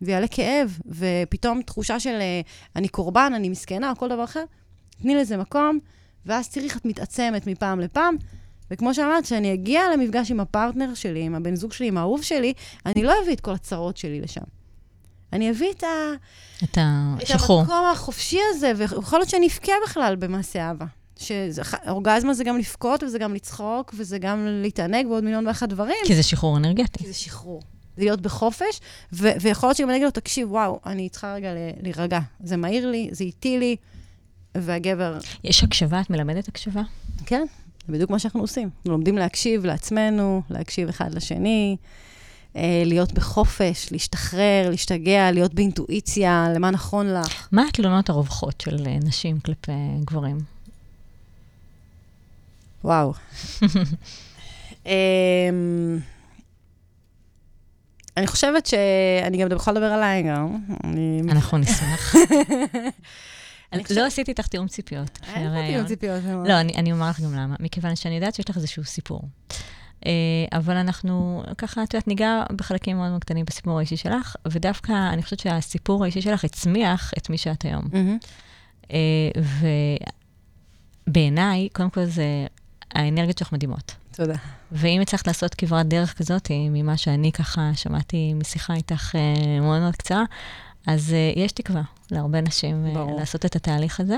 ויעלה כאב, ופתאום תחושה של אה, אני קורבן, אני מסכנה, או כל דבר אחר. תני לזה מקום, ואז תראי איך את מתעצמת מפעם לפעם. וכמו שאמרת, כשאני אגיע למפגש עם הפרטנר שלי, עם הבן זוג שלי, עם האהוב שלי, אני לא אביא את כל הצרות שלי לשם. אני אביא את, ה... את את השחרור. המקום החופשי הזה, ויכול להיות שאני אבכה בכלל במעשה אהבה. שאורגזמה זה גם לבכות, וזה גם לצחוק, וזה גם להתענג ועוד מיליון ואחת דברים. כי זה שחרור אנרגטי. כי זה שחרור. להיות בחופש, ו- ויכול להיות שגם אני אגיד לו, תקשיב, וואו, אני צריכה רגע להירגע. זה מהיר לי, זה איטי לי, והגבר, יש הקשבה, את מלמדת הקשבה? כן, זה בדיוק מה שאנחנו עושים. אנחנו לומדים להקשיב לעצמנו, להקשיב אחד לשני, אה, להיות בחופש, להשתחרר, להשתגע, להיות באינטואיציה, למה נכון לך. מה התלונות הרווחות של אה, נשים כלפי גברים? וואו. אמ, אני חושבת שאני גם יכולה לדבר עליי גם. אנחנו נשמח. לא עשיתי איתך תיאום ציפיות. לפני אין לי הראיון. ציפיות. לא, אני, אומר לך גם למה. מכיוון שאני יודעת שיש לך איזשהו סיפור. Uh, אבל אנחנו, ככה, את יודעת, ניגע בחלקים מאוד מאוד קטנים בסיפור האישי שלך, ודווקא אני חושבת שהסיפור האישי שלך הצמיח את מי שאת היום. Uh, ובעיניי, קודם כל זה, האנרגיות שלך מדהימות. תודה. ואם הצלחת לעשות כברת דרך כזאת, ממה שאני ככה שמעתי משיחה איתך uh, מאוד מאוד קצרה, אז uh, יש תקווה להרבה נשים ברור. לעשות את התהליך הזה.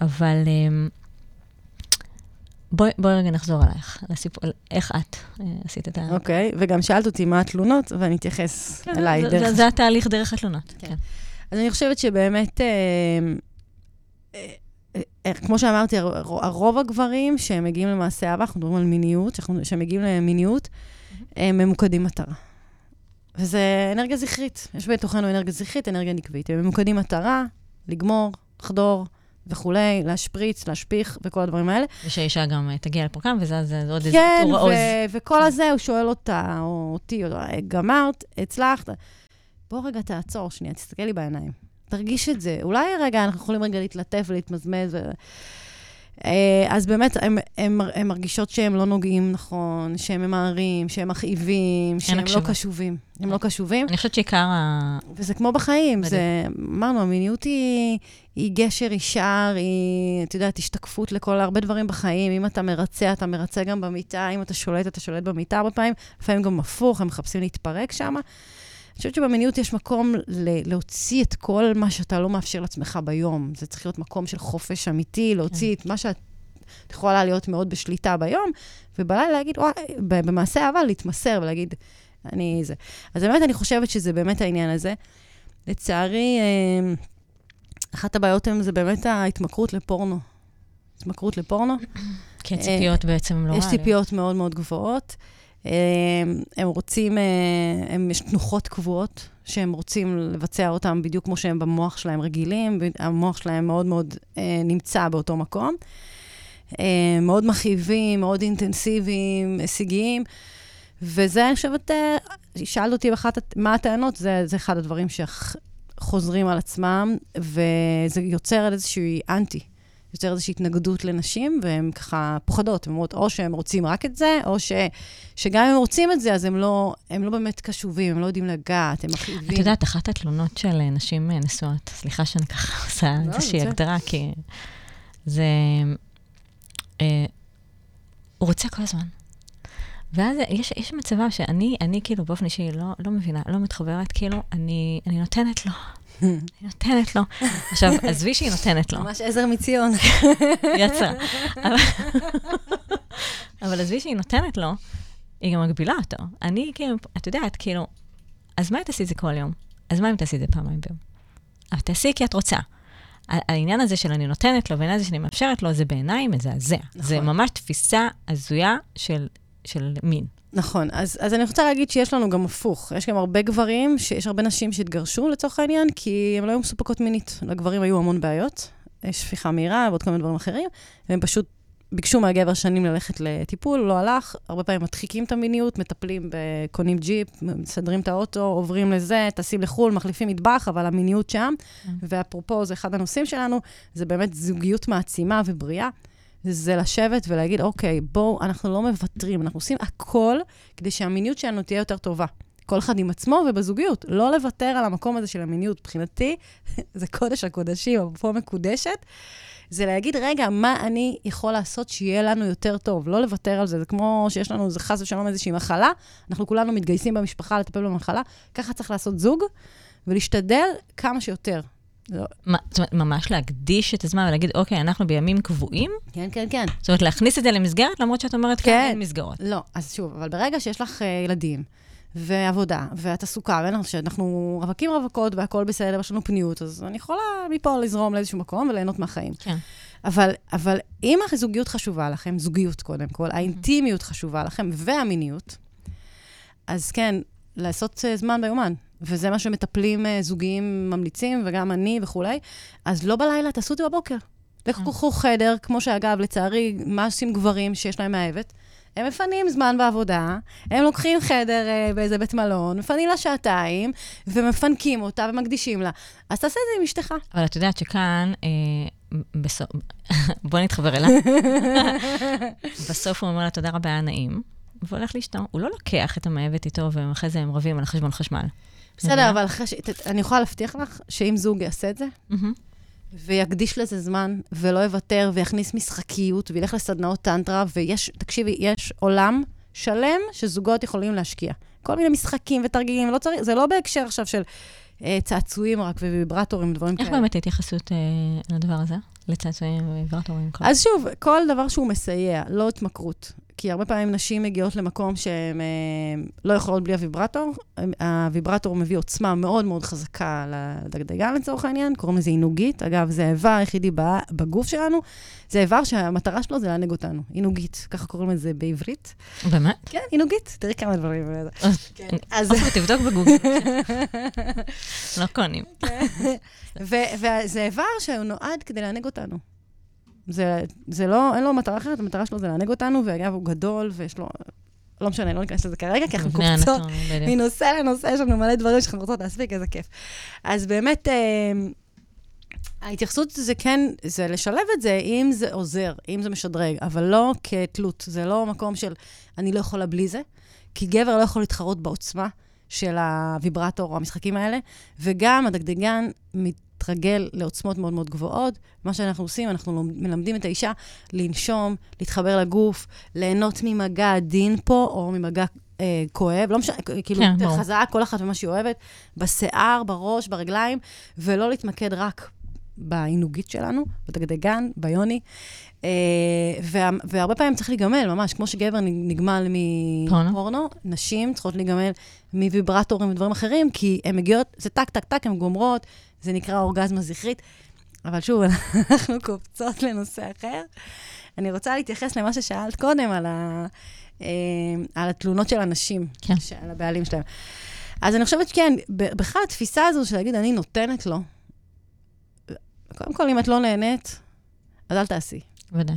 אבל בואי בוא רגע נחזור עלייך, לסיפור, איך את עשית את ה... אוקיי, וגם שאלת אותי מה התלונות, ואני אתייחס כן, אליי. זה, דרך- זה, זה התהליך דרך התלונות. כן. כן. אז אני חושבת שבאמת, אה, אה, אה, כמו שאמרתי, הר- הרוב הגברים שהם מגיעים למעשה אהבה, אנחנו מדברים על מיניות, שאנחנו- שהם מגיעים למיניות, הם ממוקדים מטרה. וזה אנרגיה זכרית. יש בתוכנו אנרגיה זכרית, אנרגיה נקבית. הם ממוקדים מטרה, לגמור, לחדור וכולי, להשפריץ, להשפיך וכל הדברים האלה. ושהאישה גם אה, תגיע לפרקם, וזה זה עוד איזה כן, טור העוז. ו- וכל הזה, הוא שואל אותה, או אותי, או, גמרת, הצלחת. בוא רגע תעצור שנייה, תסתכל לי בעיניים. תרגיש את זה. אולי רגע, אנחנו יכולים רגע להתלטף ולהתמזמז. ו... אה, אז באמת, הן מרגישות שהם לא נוגעים נכון, שהם ממהרים, שהם מכאיבים, שהם לא הקשבה. קשובים. הם לא קשובים. אני חושבת שעיקר ה... וזה כמו בחיים, מדהים. זה, אמרנו, המיניות היא, היא גשר, היא שער, היא, את יודעת, השתקפות לכל הרבה דברים בחיים. אם אתה מרצה, אתה מרצה גם במיטה, אם אתה שולט, אתה שולט במיטה הרבה פעמים, לפעמים גם הפוך, הם מחפשים להתפרק שם. אני חושבת שבמיניות יש מקום להוציא את כל מה שאתה לא מאפשר לעצמך ביום. זה צריך להיות מקום של חופש אמיתי, להוציא את מה שאת את יכולה להיות מאוד בשליטה ביום, ובלילה להגיד, וואי, במעשה אהבה להתמסר ולהגיד, אני זה. אז באמת, אני חושבת שזה באמת העניין הזה. לצערי, אה, אחת הבעיות הן זה באמת ההתמכרות לפורנו. התמכרות לפורנו. כי הציפיות בעצם לא יש ריאליות. ציפיות מאוד מאוד גבוהות. אה, הם רוצים, אה, הם, יש תנוחות קבועות שהם רוצים לבצע אותן בדיוק כמו שהם במוח שלהם רגילים, והמוח שלהם מאוד מאוד אה, נמצא באותו מקום. אה, מאוד מכאיבים, מאוד אינטנסיביים, הישגיים. וזה, אני חושבת, שאלת אותי באחת, הט- מה הטענות, זה, זה אחד הדברים שחוזרים על עצמם, וזה יוצר איזושהי אנטי. יוצר איזושהי התנגדות לנשים, והן ככה פוחדות. הן אומרות, או שהם רוצים רק את זה, או ש, שגם אם הם רוצים את זה, אז הם לא, הם לא באמת קשובים, הם לא יודעים לגעת, הם מכאיבים. את יודעת, אחת התלונות של אה, נשים אה, נשואות, סליחה שאני ככה עושה לא, איזושהי הגדרה, כי זה... אה, הוא רוצה כל הזמן. ואז יש, יש מצבה שאני, אני כאילו באופן אישי לא, לא מבינה, לא מתחברת, כאילו, אני, אני נותנת לו. אני נותנת לו. עכשיו, עזבי שהיא נותנת לו. ממש עזר מציון. יצא. אבל- עזבי שהיא נותנת לו, היא גם מגבילה אותו. אני כאילו, את יודעת, כאילו, אז מה אם תעשי את זה כל יום? אז מה אם תעשי את זה פעמיים ביום? אבל תעשי כי את רוצה. העניין הזה של אני נותנת לו והעניין הזה שאני מאפשרת לו, זה בעיניי מזעזע. נכון. זה ממש תפיסה הזויה של, של מין. נכון, אז, אז אני רוצה להגיד שיש לנו גם הפוך. יש גם הרבה גברים, שיש הרבה נשים שהתגרשו לצורך העניין, כי הן לא היו מסופקות מינית. לגברים היו המון בעיות, שפיכה מהירה ועוד כל מיני דברים אחרים, והם פשוט ביקשו מהגבר שנים ללכת לטיפול, לא הלך, הרבה פעמים מדחיקים את המיניות, מטפלים, קונים ג'יפ, מסדרים את האוטו, עוברים לזה, טסים לחו"ל, מחליפים מטבח, אבל המיניות שם. כן. ואפרופו, זה אחד הנושאים שלנו, זה באמת זוגיות מעצימה ובריאה. זה לשבת ולהגיד, אוקיי, בואו, אנחנו לא מוותרים, אנחנו עושים הכל כדי שהמיניות שלנו תהיה יותר טובה. כל אחד עם עצמו ובזוגיות. לא לוותר על המקום הזה של המיניות. מבחינתי, זה קודש הקודשים, אפרופו מקודשת. זה להגיד, רגע, מה אני יכול לעשות שיהיה לנו יותר טוב? לא לוותר על זה. זה כמו שיש לנו, זה חס ושלום איזושהי מחלה, אנחנו כולנו מתגייסים במשפחה לטפל במחלה, ככה צריך לעשות זוג, ולהשתדל כמה שיותר. לא. מה, זאת אומרת, ממש להקדיש את הזמן ולהגיד, אוקיי, אנחנו בימים קבועים, כן, כן, כן. זאת אומרת, להכניס את זה למסגרת, למרות שאת אומרת, כן. אין מסגרות. לא, אז שוב, אבל ברגע שיש לך uh, ילדים, ועבודה, ואת עסוקה, שאנחנו רווקים רווקות והכול בסדר, יש לנו פניות, אז אני יכולה מפה לזרום לאיזשהו מקום וליהנות מהחיים. כן. אבל, אבל אם הזוגיות חשובה לכם, זוגיות קודם כל, האינטימיות חשובה לכם, והמיניות, אז כן, לעשות uh, זמן ביומן. וזה מה שמטפלים uh, זוגיים ממליצים, וגם אני וכולי. אז לא בלילה, תעשו את זה בבוקר. לכו קחו חדר, כמו שאגב, לצערי, מה עושים גברים שיש להם מאהבת? הם מפנים זמן בעבודה, הם לוקחים חדר uh, באיזה בית מלון, מפנים לה שעתיים, ומפנקים אותה ומקדישים לה. אז תעשה את זה עם אשתך. אבל את יודעת שכאן, אה, בסוף, בוא נתחבר אליו. בסוף הוא אומר לה, תודה רבה, נעים, והולך לאשתו. הוא לא לוקח את המאהבת איתו, ואחרי זה הם רבים על חשבון חשמל. בסדר? אבל אחרי ש... אני יכולה להבטיח לך שאם זוג יעשה את זה. ויקדיש לזה זמן, ולא יוותר, ויכניס משחקיות, וילך לסדנאות טנטרה, ויש, תקשיבי, יש עולם שלם שזוגות יכולים להשקיע. כל מיני משחקים ותרגילים, לא צריך, זה לא בהקשר עכשיו של אה, צעצועים רק וויברטורים ודברים איך כאלה. באמת ההתייחסות אה, לדבר הזה? לצעצועים וויברטורים? אז שוב, כל דבר שהוא מסייע, לא התמכרות. כי הרבה פעמים נשים מגיעות למקום שהן אה, לא יכולות בלי הוויברטור. הוויברטור מביא עוצמה מאוד מאוד חזקה לדגדגן לצורך העניין, קוראים לזה עינוגית. אגב, זה האיבר היחידי בגוף שלנו. זה איבר שהמטרה שלו זה לענג אותנו, עינוגית, ככה קוראים לזה בעברית. באמת? כן, עינוגית, תראי כמה דברים. כן. אז תבדוק בגוגל. לא קונים. וזה איבר שהוא נועד כדי לענג אותנו. זה, זה לא, אין לו מטרה אחרת, המטרה שלו זה לענג אותנו, ואגב, הוא גדול ויש לו... לא משנה, לא ניכנס לזה כרגע, כי אנחנו קופצות מנושא לנושא, יש לנו מלא דברים שאנחנו רוצות להספיק, איזה כיף. אז באמת, אה, ההתייחסות זה כן, זה לשלב את זה אם זה עוזר, אם זה משדרג, אבל לא כתלות. זה לא מקום של אני לא יכולה בלי זה, כי גבר לא יכול להתחרות בעוצמה של הוויברטור או המשחקים האלה, וגם הדגדגן מתרגל לעוצמות מאוד מאוד גבוהות. מה שאנחנו עושים, אנחנו מלמדים את האישה לנשום, להתחבר לגוף, ליהנות ממגע עדין פה, או ממגע אה, כואב, לא משנה, כאילו, כן, יותר חזק, כל אחת ומה שהיא אוהבת, בשיער, בראש, ברגליים, ולא להתמקד רק בעינוגית שלנו, בדגדגן, ביוני. Uh, וה, והרבה פעמים צריך להיגמל, ממש, כמו שגבר נגמל מפורנו, נשים צריכות להיגמל מוויברטורים ודברים אחרים, כי הן מגיעות, זה טק, טק, טק, הן גומרות, זה נקרא אורגזמה זכרית. אבל שוב, אנחנו קופצות לנושא אחר. אני רוצה להתייחס למה ששאלת קודם, על, ה, uh, על התלונות של הנשים, כן. על הבעלים שלהם. אז אני חושבת שכן, בכלל התפיסה הזו של להגיד, אני נותנת לו, קודם כל, אם את לא נהנית, אז אל תעשי. ודאי.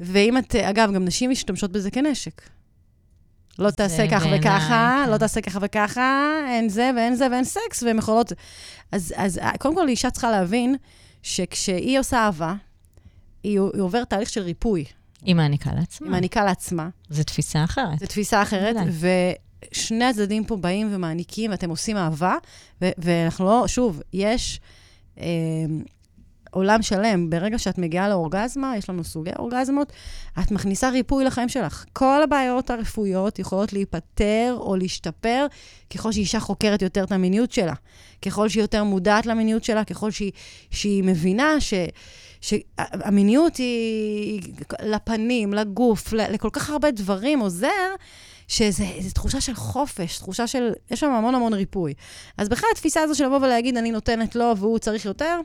ואם את, אגב, גם נשים משתמשות בזה כנשק. לא תעשה ככה וככה, כן. לא תעשה ככה וככה, אין זה ואין זה ואין סקס, והן יכולות... אז, אז קודם כל, אישה צריכה להבין שכשהיא עושה אהבה, היא, היא עוברת תהליך של ריפוי. היא מעניקה לעצמה. היא מעניקה לעצמה. זו תפיסה אחרת. זו תפיסה אחרת, ושני הצדדים פה באים ומעניקים, ואתם עושים אהבה, ואנחנו לא, שוב, יש... עולם שלם. ברגע שאת מגיעה לאורגזמה, יש לנו סוגי אורגזמות, את מכניסה ריפוי לחיים שלך. כל הבעיות הרפואיות יכולות להיפתר או להשתפר ככל שאישה חוקרת יותר את המיניות שלה. ככל שהיא יותר מודעת למיניות שלה, ככל שהיא, שהיא מבינה ש... שהמיניות היא לפנים, לגוף, לכל כך הרבה דברים עוזר, שזו תחושה של חופש, תחושה של, יש שם המון המון ריפוי. אז בכלל התפיסה הזו של לבוא ולהגיד, אני נותנת לו והוא צריך יותר,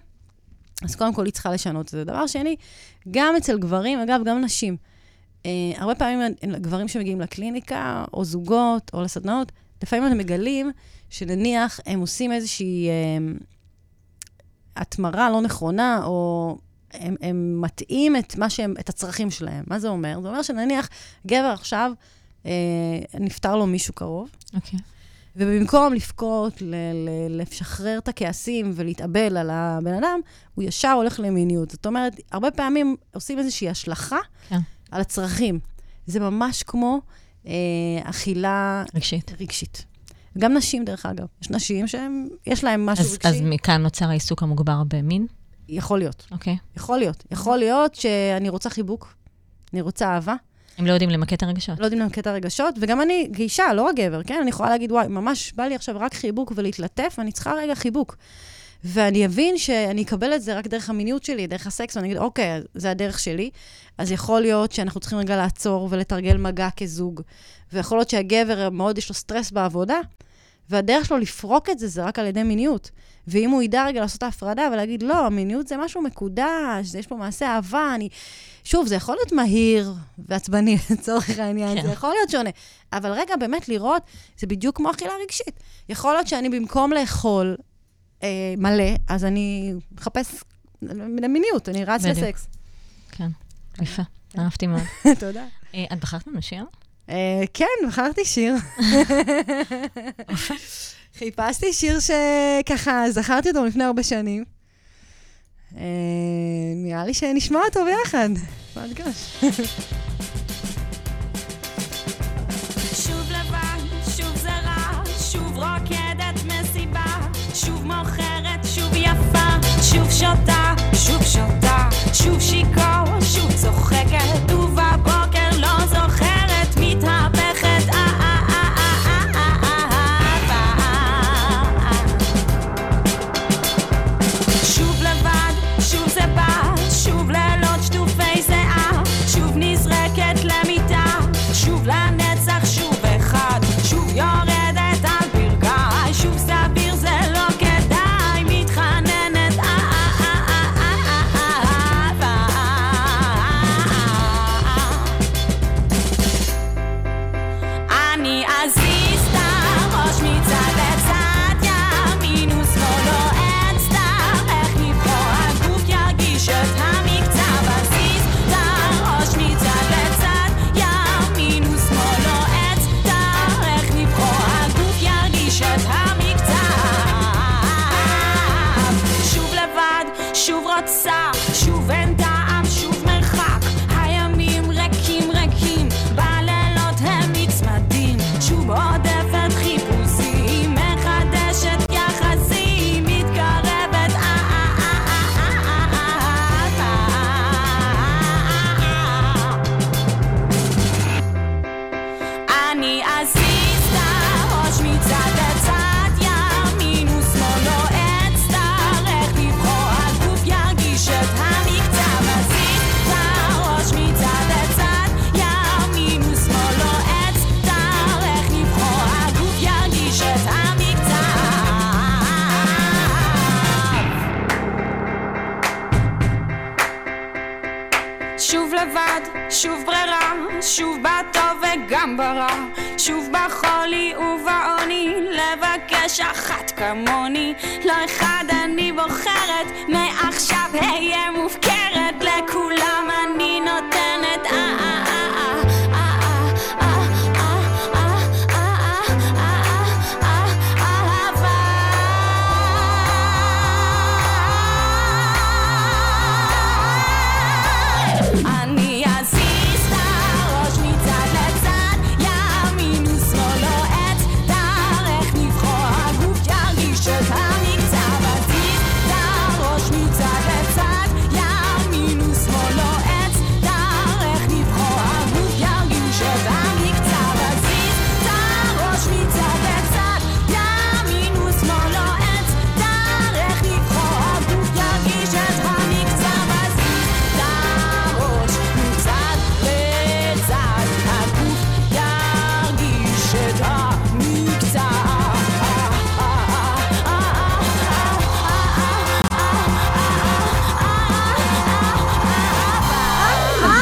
אז קודם כל היא צריכה לשנות את זה. דבר שני, גם אצל גברים, אגב, גם נשים. Uh, הרבה פעמים גברים שמגיעים לקליניקה, או זוגות, או לסדנאות, לפעמים הם מגלים שנניח הם עושים איזושהי uh, התמרה לא נכונה, או הם, הם מטעים את, שהם, את הצרכים שלהם. מה זה אומר? זה אומר שנניח גבר עכשיו, uh, נפטר לו מישהו קרוב, okay. ובמקום לבכות, לשחרר את הכעסים ולהתאבל על הבן אדם, הוא ישר הולך למיניות. זאת אומרת, הרבה פעמים עושים איזושהי השלכה כן. על הצרכים. זה ממש כמו אה, אכילה... רגשית. רגשית. גם נשים, דרך אגב. יש נשים שיש להן משהו אז, רגשי. אז מכאן נוצר העיסוק המוגבר במין? יכול להיות. אוקיי. Okay. יכול להיות. יכול להיות שאני רוצה חיבוק, אני רוצה אהבה. הם לא יודעים למקד את הרגשות. לא יודעים למקד את הרגשות, וגם אני, כאישה, לא רק גבר, כן? אני יכולה להגיד, וואי, ממש בא לי עכשיו רק חיבוק ולהתלטף, ואני צריכה רגע חיבוק. ואני אבין שאני אקבל את זה רק דרך המיניות שלי, דרך הסקס, ואני אגיד, אוקיי, זה הדרך שלי. אז יכול להיות שאנחנו צריכים רגע לעצור ולתרגל מגע כזוג. ויכול להיות שהגבר, מאוד יש לו סטרס בעבודה, והדרך שלו לפרוק את זה, זה רק על ידי מיניות. ואם הוא ידע רגע לעשות את ההפרדה ולהגיד, לא, המיניות זה משהו מקודש, יש פה מעשה אהבה, אני... שוב, זה יכול להיות מהיר ועצבני לצורך העניין, כן. זה יכול להיות שונה. אבל רגע, באמת לראות, זה בדיוק כמו אכילה רגשית. יכול להיות שאני במקום לאכול אה, מלא, אז אני מחפש מיניות, אני רץ בדיוק. לסקס. כן, יפה, אהבתי מאוד. תודה. אה, את בחרת? אה, כן, בחרתי שיר. חיפשתי שיר שככה זכרתי אותו לפני הרבה שנים. אה, נראה לי שנשמע אותו ביחד. מהדגש. שוב לבן, שוב זרה, שוב רוקדת מסיבה, שוב מוכרת, שוב יפה, שוב שותה, שוב שותה, שוב שיכור, שוב צוחקת,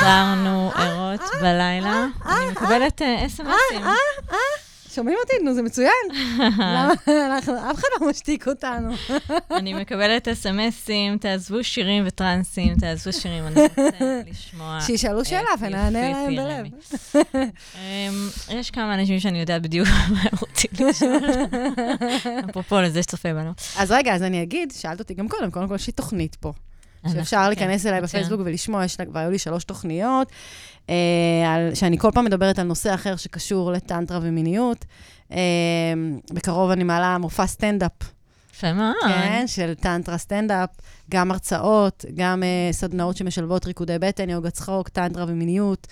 חזרנו ערות בלילה. אני מקבלת אה, אס.אם.אסים. שומעים אותי? נו, זה מצוין. למה? אף אחד לא משתיק אותנו. אני מקבלת אס.אם.אסים, תעזבו שירים וטרנסים, תעזבו שירים, אני רוצה לשמוע. שישאלו שאלה ונענה להם. בלב. אמ, יש כמה אנשים שאני יודעת בדיוק מה הם רוצים לשאול. אפרופו לזה שצופה בנו. אז רגע, אז אני אגיד, שאלת אותי גם קודם, קודם כל יש לי תוכנית פה. שאפשר כן, להיכנס אליי מצוין. בפייסבוק ולשמוע, יש לה, כבר היו לי שלוש תוכניות, אה, על, שאני כל פעם מדברת על נושא אחר שקשור לטנטרה ומיניות. אה, בקרוב אני מעלה מופע סטנדאפ, יפה מאוד. כן, של טנטרה סטנדאפ, גם הרצאות, גם אה, סדנאות שמשלבות ריקודי בטן, יוגה צחוק, טנטרה ומיניות.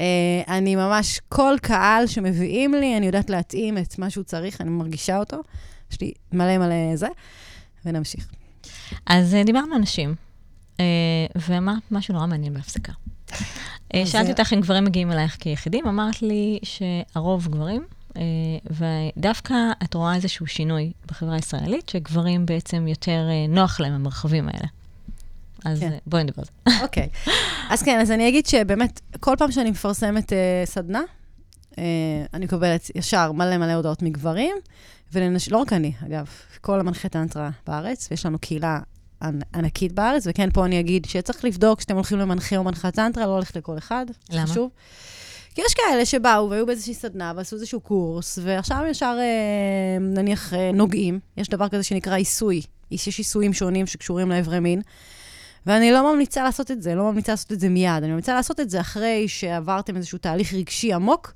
אה, אני ממש, כל קהל שמביאים לי, אני יודעת להתאים את מה שהוא צריך, אני מרגישה אותו. יש לי מלא מלא זה, ונמשיך. אז אה, דיברנו על נשים, ואמרת משהו נורא מעניין בהפסקה. אה, שאלתי זה- אותך אם גברים מגיעים אלייך כיחידים, אמרת לי שהרוב גברים, אה, ודווקא את רואה איזשהו שינוי בחברה הישראלית, שגברים בעצם יותר אה, נוח להם המרחבים האלה. אז כן. אה, בואי נדבר על זה. אוקיי. אז כן, אז אני אגיד שבאמת, כל פעם שאני מפרסמת uh, סדנה, uh, אני מקבלת ישר מלא מלא הודעות מגברים, ולנשים, לא רק אני, אגב, כל המנחי טנטרה בארץ, ויש לנו קהילה ענקית בארץ, וכן, פה אני אגיד שצריך לבדוק כשאתם הולכים למנחה או מנחת טנטרה, לא הולכת לכל אחד. למה? חשוב. כי יש כאלה שבאו והיו באיזושהי סדנה ועשו איזשהו קורס, ועכשיו הם ישר, אה, נניח, אה, נוגעים. יש דבר כזה שנקרא עיסוי. יש עיסויים שונים שקשורים לאיברי מין. ואני לא ממליצה לעשות את זה, לא ממליצה לעשות את זה מיד. אני ממליצה לעשות את זה אחרי שעברתם איזשהו תהליך רגשי עמוק,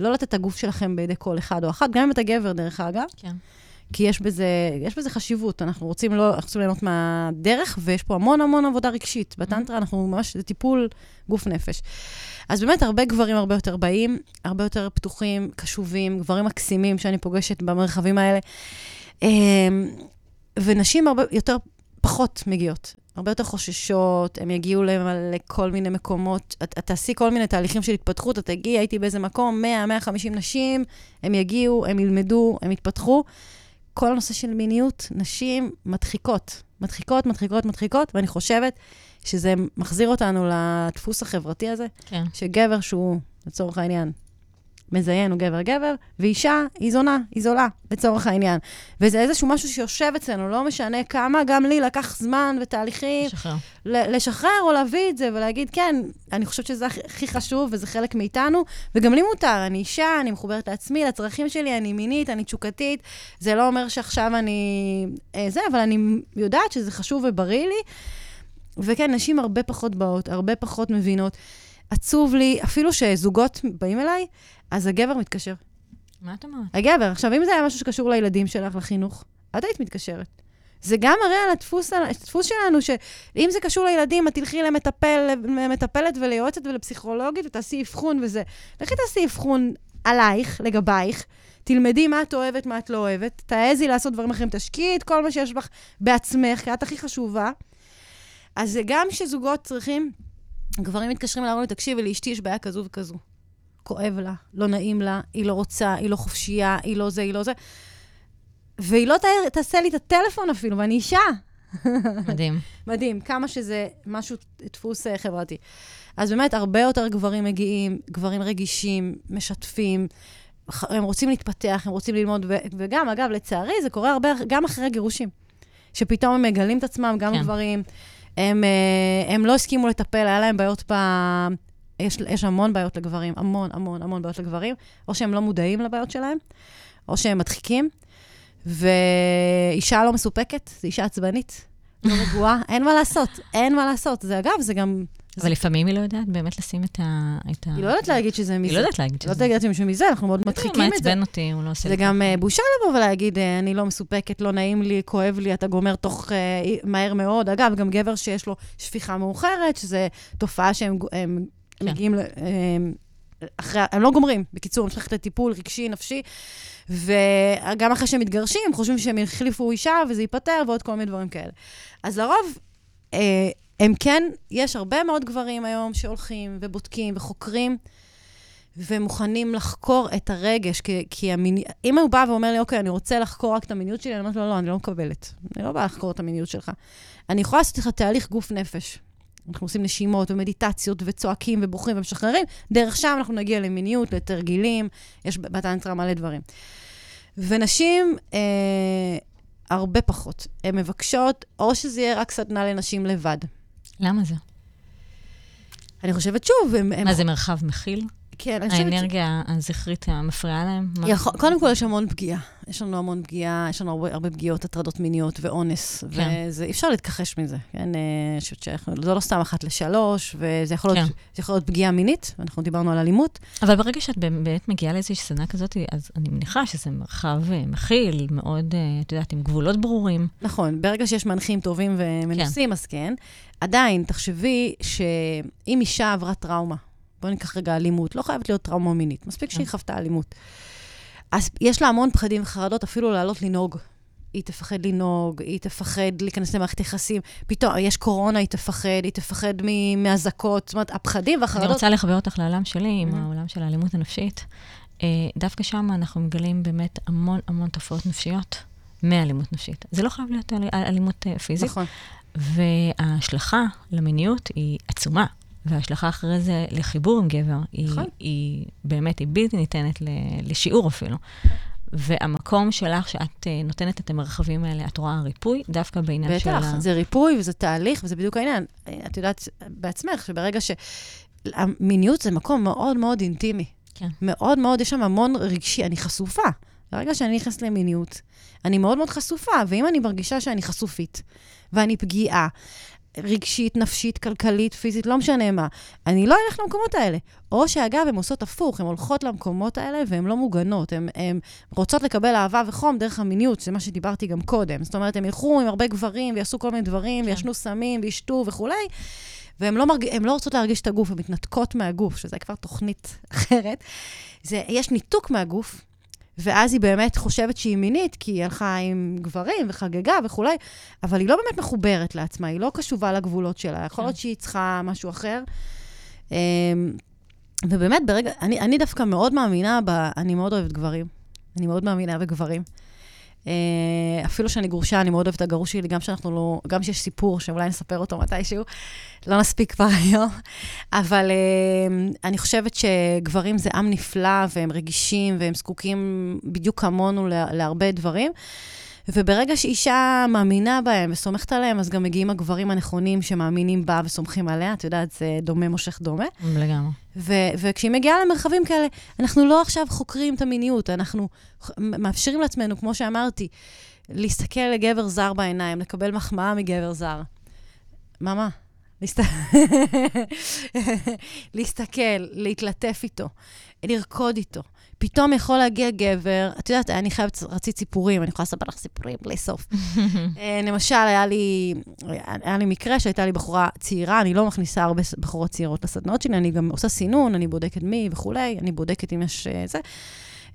לא לתת את הגוף שלכם בידי כל אחד או אחת, גם אם אתה גבר, דרך אגב, כן. כי יש בזה, יש בזה חשיבות. אנחנו רוצים, לא, אנחנו רוצים ליהנות מהדרך, ויש פה המון המון עבודה רגשית. בטנטרה אנחנו ממש, זה טיפול גוף נפש. אז באמת, הרבה גברים הרבה יותר באים, הרבה יותר פתוחים, קשובים, גברים מקסימים שאני פוגשת במרחבים האלה. אמ, ונשים הרבה יותר, פחות מגיעות. הרבה יותר חוששות, הם יגיעו לכל מיני מקומות. את, את תעשי כל מיני תהליכים של התפתחות, את תגיעי, הייתי באיזה מקום, 100, 150 נשים, הם יגיעו, הם ילמדו, הם יתפתחו. כל הנושא של מיניות, נשים מדחיקות. מדחיקות, מדחיקות, מדחיקות, ואני חושבת שזה מחזיר אותנו לדפוס החברתי הזה, כן. שגבר שהוא, לצורך העניין, מזיין הוא גבר-גבר, ואישה היא זונה, היא זולה, לצורך העניין. וזה איזשהו משהו שיושב אצלנו, לא משנה כמה, גם לי לקח זמן ותהליכים לשחרר. לשחרר או להביא את זה ולהגיד, כן, אני חושבת שזה הכי- הכי חשוב וזה חלק מאיתנו, וגם לי מותר, אני אישה, אני מחוברת לעצמי, לצרכים שלי, אני מינית, אני תשוקתית. זה לא אומר שעכשיו אני... אה, זה, אבל אני יודעת שזה חשוב ובריא לי. וכן, נשים הרבה פחות באות, הרבה פחות מבינות. עצוב לי, אפילו שזוגות באים אליי, אז הגבר מתקשר. מה את אומרת? הגבר. עכשיו, אם זה היה משהו שקשור לילדים שלך, לחינוך, את היית מתקשרת. זה גם מראה על הדפוס, על הדפוס שלנו, שאם זה קשור לילדים, את תלכי למטפל, למטפלת וליועצת ולפסיכולוגית ותעשי אבחון וזה. לכי תעשי אבחון עלייך, לגבייך, תלמדי מה את אוהבת, מה את לא אוהבת, תעזי לעשות דברים אחרים, תשקיעי את כל מה שיש בך בעצמך, כי את הכי חשובה. אז זה גם שזוגות צריכים, גברים מתקשרים אליי, אומרים לי, תקשיבי, לאשתי יש בעיה כזו וכזו. כואב לה, לא נעים לה, היא לא רוצה, היא לא חופשייה, היא לא זה, היא לא זה. והיא לא ת- תעשה לי את הטלפון אפילו, ואני אישה. מדהים. מדהים, כמה שזה משהו, דפוס אה, חברתי. אז באמת, הרבה יותר גברים מגיעים, גברים רגישים, משתפים, הם רוצים להתפתח, הם רוצים ללמוד, ו- וגם, אגב, לצערי, זה קורה הרבה, גם אחרי גירושים. שפתאום הם מגלים את עצמם, גם כן. גברים, הם, אה, הם לא הסכימו לטפל, היה להם בעיות ב... יש, יש המון בעיות לגברים, המון, המון, המון בעיות לגברים, או שהם לא מודעים לבעיות שלהם, או שהם מדחיקים, ואישה לא מסופקת, זו אישה עצבנית, לא רגועה, אין מה לעשות, אין מה לעשות. זה אגב, זה גם... אבל לפעמים היא לא יודעת באמת לשים את ה... את היא לא יודעת להגיד שזה מזה. היא לא יודעת להגיד לא שזה... יודעת להגיד שזה מזה, אנחנו מאוד מדחיקים את זה. מעצבן אותי, הוא לא עושה זה גם אה, בושה לבוא ולהגיד, אה, אני לא מסופקת, לא נעים לי, כואב לי, אתה גומר תוך אה, מהר מאוד. אגב, גם גבר שיש לו שפיכה מאוחרת, שזו תופעה שהם הם כן. מגיעים, אחרי, הם לא גומרים. בקיצור, הם צריכים לטיפול רגשי, נפשי, וגם אחרי שהם מתגרשים, הם חושבים שהם החליפו אישה וזה ייפתר, ועוד כל מיני דברים כאלה. אז לרוב, אה, הם כן, יש הרבה מאוד גברים היום שהולכים ובודקים וחוקרים. ומוכנים לחקור את הרגש, כי, כי המיני... אם הוא בא ואומר לי, אוקיי, אני רוצה לחקור רק את המיניות שלי, אני אומרת לו, לא, אני לא מקבלת. אני לא באה לחקור את המיניות שלך. אני יכולה לעשות לך תהליך גוף נפש. אנחנו עושים נשימות ומדיטציות וצועקים ובוכים ומשחררים, דרך שם אנחנו נגיע למיניות, לתרגילים, יש בטנטרה מלא דברים. ונשים, אה, הרבה פחות. הן מבקשות, או שזה יהיה רק סדנה לנשים לבד. למה זה? אני חושבת, שוב, הם... הם מה, זה מרחב מכיל? כן, אני חושבת... האנרגיה הזכרית המפריעה להם? יכול, קודם כל, יש המון פגיעה. יש לנו המון פגיעה, יש לנו הרבה, הרבה פגיעות, הטרדות מיניות ואונס, כן. וזה, אי אפשר להתכחש מזה. כן, אה, אני חושבת שאנחנו, זה לא סתם אחת לשלוש, וזה יכול, להיות, כן. זה יכול להיות פגיעה מינית, ואנחנו דיברנו על אלימות. אבל ברגע שאת באמת מגיעה לאיזושהי סדנה כזאת, אז אני מניחה שזה מרחב אה, מכיל, מאוד, אה, את יודעת, עם גבולות ברורים. נכון, ברגע שיש מנחים טובים ומנוסים, אז כן. עדיין, תחשבי שאם אישה עברה טראומה, בואי ניקח רגע אלימות, לא חייבת להיות טראומה מינית, מספיק שהיא כן. חוותה אלימות. אז יש לה המון פחדים וחרדות, אפילו לעלות לנהוג. היא תפחד לנהוג, היא תפחד להיכנס למערכת יחסים. פתאום, יש קורונה, היא תפחד, היא תפחד מאזעקות. זאת אומרת, הפחדים אני והחרדות... רוצה לחבר אותך לעולם שלי, עם. העולם של האלימות הנפשית. אה, דווקא שם אנחנו מגלים באמת המון המון תופעות נפשיות מאלימות נפשית. זה לא חייב להיות אל- אלימות אה, פיזית, נכון. וההשלכה למיניות היא עצומה. וההשלכה אחרי זה לחיבור עם גבר, היא, נכון. היא באמת, היא בלתי ניתנת לשיעור אפילו. והמקום שלך, שאת אה, נותנת את המרחבים האלה, את רואה ריפוי, דווקא בעניין של בטח, ה... זה ריפוי וזה תהליך, וזה בדיוק העניין. את יודעת בעצמך, שברגע ש... המיניות זה מקום מאוד מאוד אינטימי. כן. מאוד מאוד, יש שם המון רגשי, אני חשופה. ברגע שאני נכנסת למיניות, אני מאוד מאוד חשופה, ואם אני מרגישה שאני חשופית, ואני פגיעה, רגשית, נפשית, כלכלית, פיזית, לא משנה מה, אני לא אלך למקומות האלה. או שאגב, הן עושות הפוך, הן הולכות למקומות האלה והן לא מוגנות. הן רוצות לקבל אהבה וחום דרך המיניות, זה מה שדיברתי גם קודם. זאת אומרת, הן ילכו עם הרבה גברים ויעשו כל מיני דברים, כן. וישנו סמים וישתו וכולי, והן לא, מרג... לא רוצות להרגיש את הגוף, הן מתנתקות מהגוף, שזה כבר תוכנית אחרת. זה, יש ניתוק מהגוף, ואז היא באמת חושבת שהיא מינית, כי היא הלכה עם גברים וחגגה וכולי, אבל היא לא באמת מחוברת לעצמה, היא לא קשובה לגבולות שלה. יכול להיות שהיא צריכה משהו אחר. אמ, ובאמת, ברגע, אני, אני דווקא מאוד מאמינה ב... אני מאוד אוהבת גברים. אני מאוד מאמינה בגברים. אה, אפילו שאני גרושה, אני מאוד אוהבת את הגרוש שלי, גם שאנחנו לא... גם שיש סיפור שאולי נספר אותו מתישהו, לא נספיק כבר היום. אבל אה, אני חושבת שגברים זה עם נפלא, והם רגישים, והם זקוקים בדיוק כמונו לה- להרבה דברים. וברגע שאישה מאמינה בהם וסומכת עליהם, אז גם מגיעים הגברים הנכונים שמאמינים בה וסומכים עליה. את יודעת, זה דומה מושך דומה. לגמרי. ו- וכשהיא מגיעה למרחבים כאלה, אנחנו לא עכשיו חוקרים את המיניות, אנחנו מאפשרים לעצמנו, כמו שאמרתי, להסתכל לגבר זר בעיניים, לקבל מחמאה מגבר זר. מה, מה? להסת... להסתכל, להתלטף איתו, לרקוד איתו. פתאום יכול להגיע גבר, את יודעת, אני חייבת, רצית סיפורים, אני יכולה לספר לך סיפורים בלי סוף. אה, למשל, היה לי, היה לי מקרה שהייתה לי בחורה צעירה, אני לא מכניסה הרבה בחורות צעירות לסדנות שלי, אני גם עושה סינון, אני בודקת מי וכולי, אני בודקת אם יש אה, זה.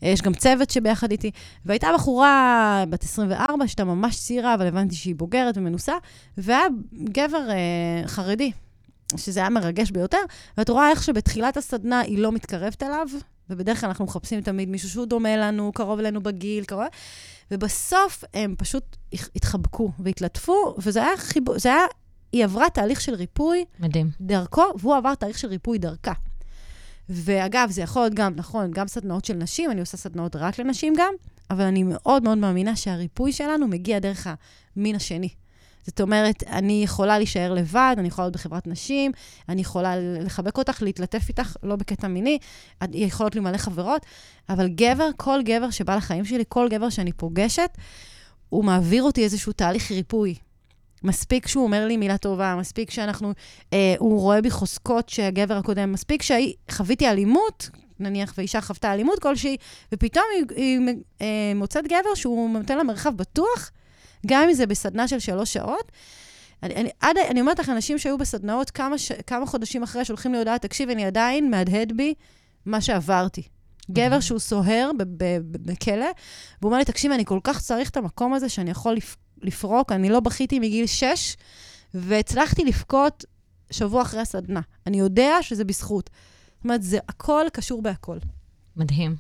אה, יש גם צוות שביחד איתי. והייתה בחורה בת 24, שהייתה ממש צעירה, אבל הבנתי שהיא בוגרת ומנוסה, והיה גבר אה, חרדי, שזה היה מרגש ביותר, ואת רואה איך שבתחילת הסדנה היא לא מתקרבת אליו, ובדרך כלל אנחנו מחפשים תמיד מישהו שהוא דומה לנו, קרוב אלינו בגיל, קרוב... ובסוף הם פשוט התחבקו והתלטפו, וזה היה חיבור, זה היה, היא עברה תהליך של ריפוי מדהים. דרכו, והוא עבר תהליך של ריפוי דרכה. ואגב, זה יכול להיות גם, נכון, גם סדנאות של נשים, אני עושה סדנאות רק לנשים גם, אבל אני מאוד מאוד מאמינה שהריפוי שלנו מגיע דרך המין השני. זאת אומרת, אני יכולה להישאר לבד, אני יכולה להיות בחברת נשים, אני יכולה לחבק אותך, להתלטף איתך, לא בקטע מיני, יכולות לי מלא חברות, אבל גבר, כל גבר שבא לחיים שלי, כל גבר שאני פוגשת, הוא מעביר אותי איזשהו תהליך ריפוי. מספיק שהוא אומר לי מילה טובה, מספיק שאנחנו, אה, הוא רואה בי חוזקות שהגבר הקודם, מספיק שחוויתי אלימות, נניח ואישה חוותה אלימות כלשהי, ופתאום היא, היא אה, מוצאת גבר שהוא נותן לה מרחב בטוח, גם אם זה בסדנה של שלוש שעות. אני, אני, עד, אני אומרת לך, אנשים שהיו בסדנאות כמה, ש, כמה חודשים אחרי שולחים לי הודעה, תקשיב, אני עדיין מהדהד בי מה שעברתי. גבר שהוא סוהר בכלא, והוא אומר לי, תקשיב, אני כל כך צריך את המקום הזה שאני יכול לפ, לפרוק, אני לא בכיתי מגיל שש, והצלחתי לבכות שבוע אחרי הסדנה. אני יודע שזה בזכות. זאת אומרת, זה הכל קשור בהכל. מדהים.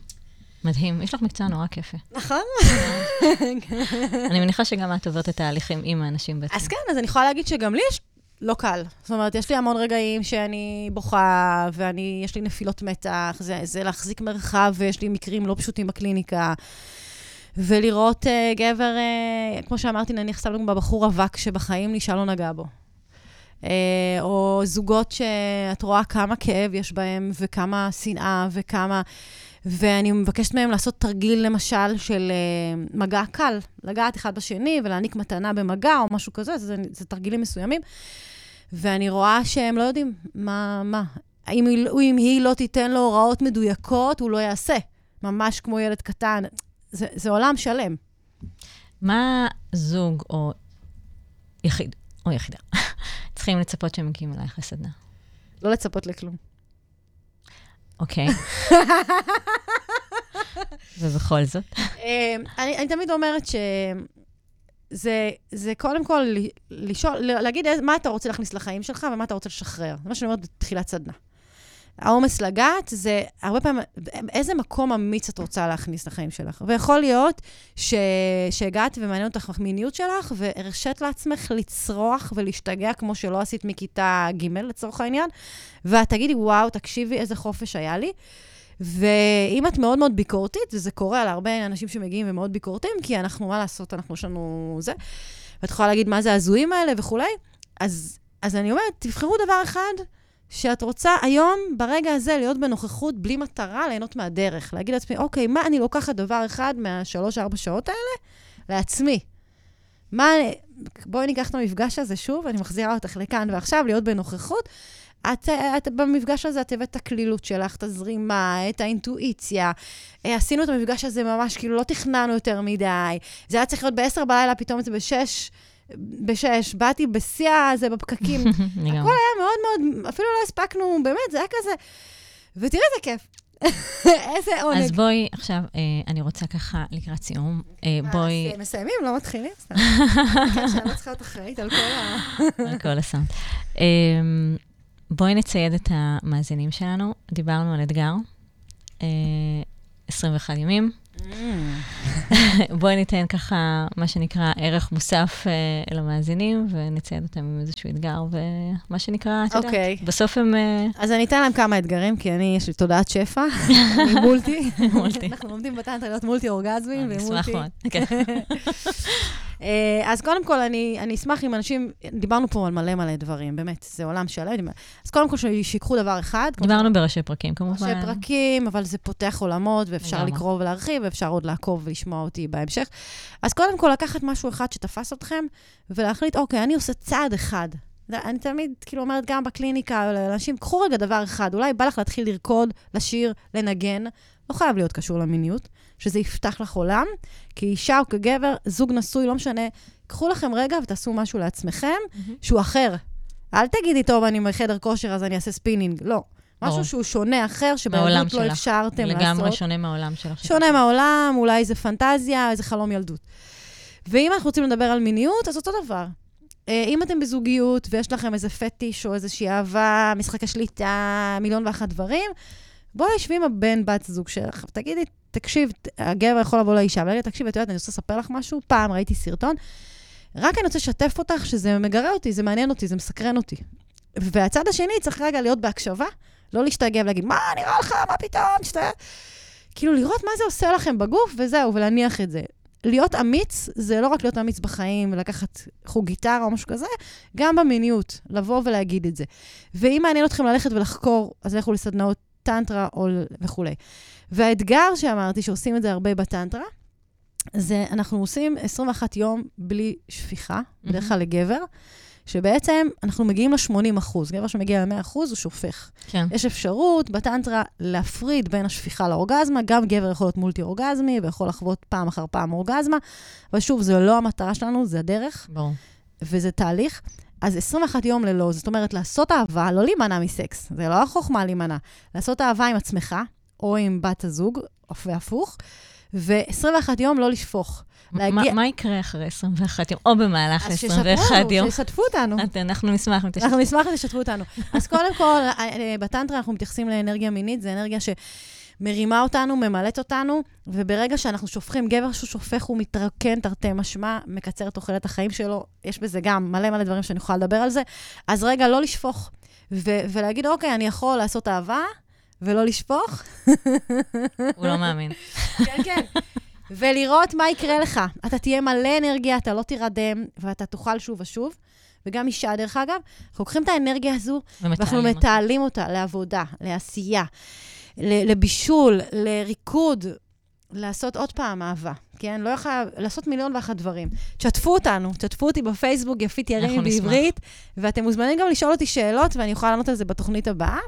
מדהים. יש לך מקצוע נורא כיפה. נכון? אני מניחה שגם את עוברת את התהליכים עם האנשים בעצם. אז כן, אז אני יכולה להגיד שגם לי יש לא קל. זאת אומרת, יש לי המון רגעים שאני בוכה, ואני, יש לי נפילות מתח, זה, זה להחזיק מרחב, ויש לי מקרים לא פשוטים בקליניקה. ולראות uh, גבר, uh, כמו שאמרתי, נניח סתם לדוגמה בחור רווק שבחיים אישה לא נגעה בו. Uh, או זוגות שאת רואה כמה כאב יש בהם, וכמה שנאה, וכמה... ואני מבקשת מהם לעשות תרגיל, למשל, של uh, מגע קל, לגעת אחד בשני ולהעניק מתנה במגע או משהו כזה, זה, זה תרגילים מסוימים. ואני רואה שהם לא יודעים מה, מה. אם היא, אם היא לא תיתן לו הוראות מדויקות, הוא לא יעשה. ממש כמו ילד קטן. זה, זה עולם שלם. מה זוג או יחיד, או יחידה, צריכים לצפות שהם מגיעים אלייך לסדנה? לא לצפות לכלום. אוקיי. ובכל זאת? אה, אני, אני תמיד אומרת שזה זה קודם כל לשאול, להגיד מה אתה רוצה להכניס לחיים שלך ומה אתה רוצה לשחרר. זה מה שאני אומרת בתחילת סדנה. העומס לגעת זה הרבה פעמים, איזה מקום אמיץ את רוצה להכניס לחיים שלך. ויכול להיות ש... שהגעת ומעניין אותך המיניות שלך, והרשית לעצמך לצרוח ולהשתגע כמו שלא עשית מכיתה ג' לצורך העניין, ואת תגידי, וואו, תקשיבי, איזה חופש היה לי. ואם את מאוד מאוד ביקורתית, וזה קורה על הרבה אנשים שמגיעים ומאוד ביקורתיים, כי אנחנו, מה לעשות, אנחנו, יש לנו זה, ואת יכולה להגיד מה זה ההזויים האלה וכולי, אז, אז אני אומרת, תבחרו דבר אחד שאת רוצה היום, ברגע הזה, להיות בנוכחות בלי מטרה, ליהנות מהדרך. להגיד לעצמי, אוקיי, מה אני לוקחת דבר אחד מהשלוש-ארבע שעות האלה? לעצמי. מה, בואי ניקח את המפגש הזה שוב, אני מחזירה אותך לכאן ועכשיו, להיות בנוכחות. את, את במפגש הזה, את הבאת את הקלילות שלך, את הזרימה, את האינטואיציה. אה, עשינו את המפגש הזה ממש, כאילו לא תכננו יותר מדי. זה היה צריך להיות ב-10 בלילה, פתאום זה ב-6, ב-6. באתי בשיא הזה בפקקים. הכל היה מאוד מאוד, אפילו לא הספקנו, באמת, זה היה כזה... ותראה איזה כיף. איזה עונג. אז בואי, עכשיו, אה, אני רוצה ככה, לקראת סיום, אה, בואי, אה, מסיימים, לא מתחילים? סתם. כן, שאני לא צריכה להיות אחראית על כל ה... על כל הסאונד. אה, בואי נצייד את המאזינים שלנו. דיברנו על אתגר, אה, 21 ימים. בואי ניתן ככה, מה שנקרא, ערך מוסף אה, למאזינים, ונצייד אותם עם איזשהו אתגר, ומה שנקרא, את יודעת, אוקיי. בסוף הם... אה, אז אני אתן להם כמה אתגרים, כי אני, יש לי תודעת שפע, אני מולטי. מולטי. אנחנו לומדים בטנטרה להיות מולטי אורגזמים, אני אשמח ומולטי. מאוד. כן. אה, אז קודם כל, אני, אני אשמח אם אנשים, דיברנו פה על מלא מלא דברים, באמת, זה עולם שלם. אז קודם כל, שיקחו דבר אחד. דיברנו בראשי פרקים, כמובן. ראשי פרקים, אבל זה פותח עולמות, ואפשר. לקרוא ולהרחיב, ואפשר עוד לעקוב ולשמוע אותי בהמשך. אז קודם כל, לקחת משהו אחד שתפס אתכם, ולהחליט, אוקיי, אני עושה צעד אחד. אני תמיד, כאילו, אומרת, גם בקליניקה, לאנשים, קחו רגע דבר אחד, אולי בא לך להתחיל לרקוד, לשיר, לנגן, לא חייב להיות קשור למיניות, שזה יפתח לך עולם, כי אישה או כגבר, זוג נשוי, לא משנה, קחו לכם רגע ותעשו משהו לעצמכם, שהוא אחר. אל תגידי, טוב, אני בחדר כושר, אז אני אעשה ספינינג. לא. משהו. שהוא שונה, אחר, שבילדות לא. אפשרתם לעשות. לגמרי שונה מהעולם שלך. שונה מהעולם, אולי זה פנטזיה, איזה חלום ילדות. ואם אנחנו רוצים לדבר על מיניות, אז אותו דבר. אה, אם אתם בזוגיות ויש לכם איזה פטיש או איזושהי אהבה, משחקי שליטה, מיליון ואחת דברים, בואי שבי עם הבן, בת זוג שלך, ותגידי, תקשיב, הגבר יכול לבוא לאישה, ולהגיד, תקשיב, את יודעת, אני רוצה לספר לך משהו, פעם ראיתי סרטון, רק אני רוצה לשתף אותך שזה מגרה אותי, זה מעניין אותי, זה מסקרן אותי. והצד השני צריך רגע להיות בהקשבה, לא להשתגע ולהגיד, מה נראה לך, מה פתאום, שאתה... כאילו, לראות מה זה עושה לכם בגוף, וזהו, ולהניח את זה. להיות אמיץ, זה לא רק להיות אמיץ בחיים, ולקחת חוג גיטרה או משהו כזה, גם במיניות, לבוא ולהגיד את זה. ואם מעניין אתכם ללכת ולחקור, אז לכו לסדנאות טנטרה או וכולי. והאתגר שאמרתי, שעושים את זה הרבה בטנטרה, זה אנחנו עושים 21 יום בלי שפיכה, בדרך כלל לגבר, שבעצם אנחנו מגיעים ל-80 אחוז. גבר שמגיע ל-100 אחוז, הוא שופך. כן. יש אפשרות בטנטרה להפריד בין השפיכה לאורגזמה, גם גבר יכול להיות מולטי-אורגזמי ויכול לחוות פעם אחר פעם אורגזמה, אבל שוב, זו לא המטרה שלנו, זה הדרך, ברור. וזה תהליך. אז 21 יום ללא, זאת אומרת, לעשות אהבה, לא להימנע מסקס, זה לא החוכמה להימנע. לעשות אהבה עם עצמך, או עם בת הזוג, והפוך, ו-21 יום לא לשפוך. מה, מה יקרה אחרי 21 יום, או במהלך אז 21 יום? שישתפו אותנו. את- אנחנו נשמח אם תשתפו. אנחנו נשמח אם תשתפו אותנו. אז קודם כל, אה, אה, בטנטרה אנחנו מתייחסים לאנרגיה מינית, זה אנרגיה שמרימה אותנו, ממלאת אותנו, וברגע שאנחנו שופכים, גבר שהוא שופך, הוא מתרקן תרתי משמע, מקצר את תוחלת החיים שלו, יש בזה גם מלא מלא דברים שאני יכולה לדבר על זה. אז רגע, לא לשפוך, ו- ולהגיד, אוקיי, אני יכול לעשות אהבה, ולא לשפוך. הוא לא מאמין. כן, כן. ולראות מה יקרה לך. אתה תהיה מלא אנרגיה, אתה לא תירדם, ואתה תאכל שוב ושוב. וגם אישה, דרך אגב, אנחנו לוקחים את האנרגיה הזו, ואנחנו. מתעלים אותה לעבודה, לעשייה, לבישול, לריקוד, לעשות עוד פעם אהבה, כן? לא יכולה, לעשות מיליון ואחת דברים. תשתפו אותנו, תשתפו אותי בפייסבוק, יפית ירימי. בעברית, ואתם מוזמנים גם לשאול אותי שאלות, ואני יכולה לענות על זה בתוכנית הבאה.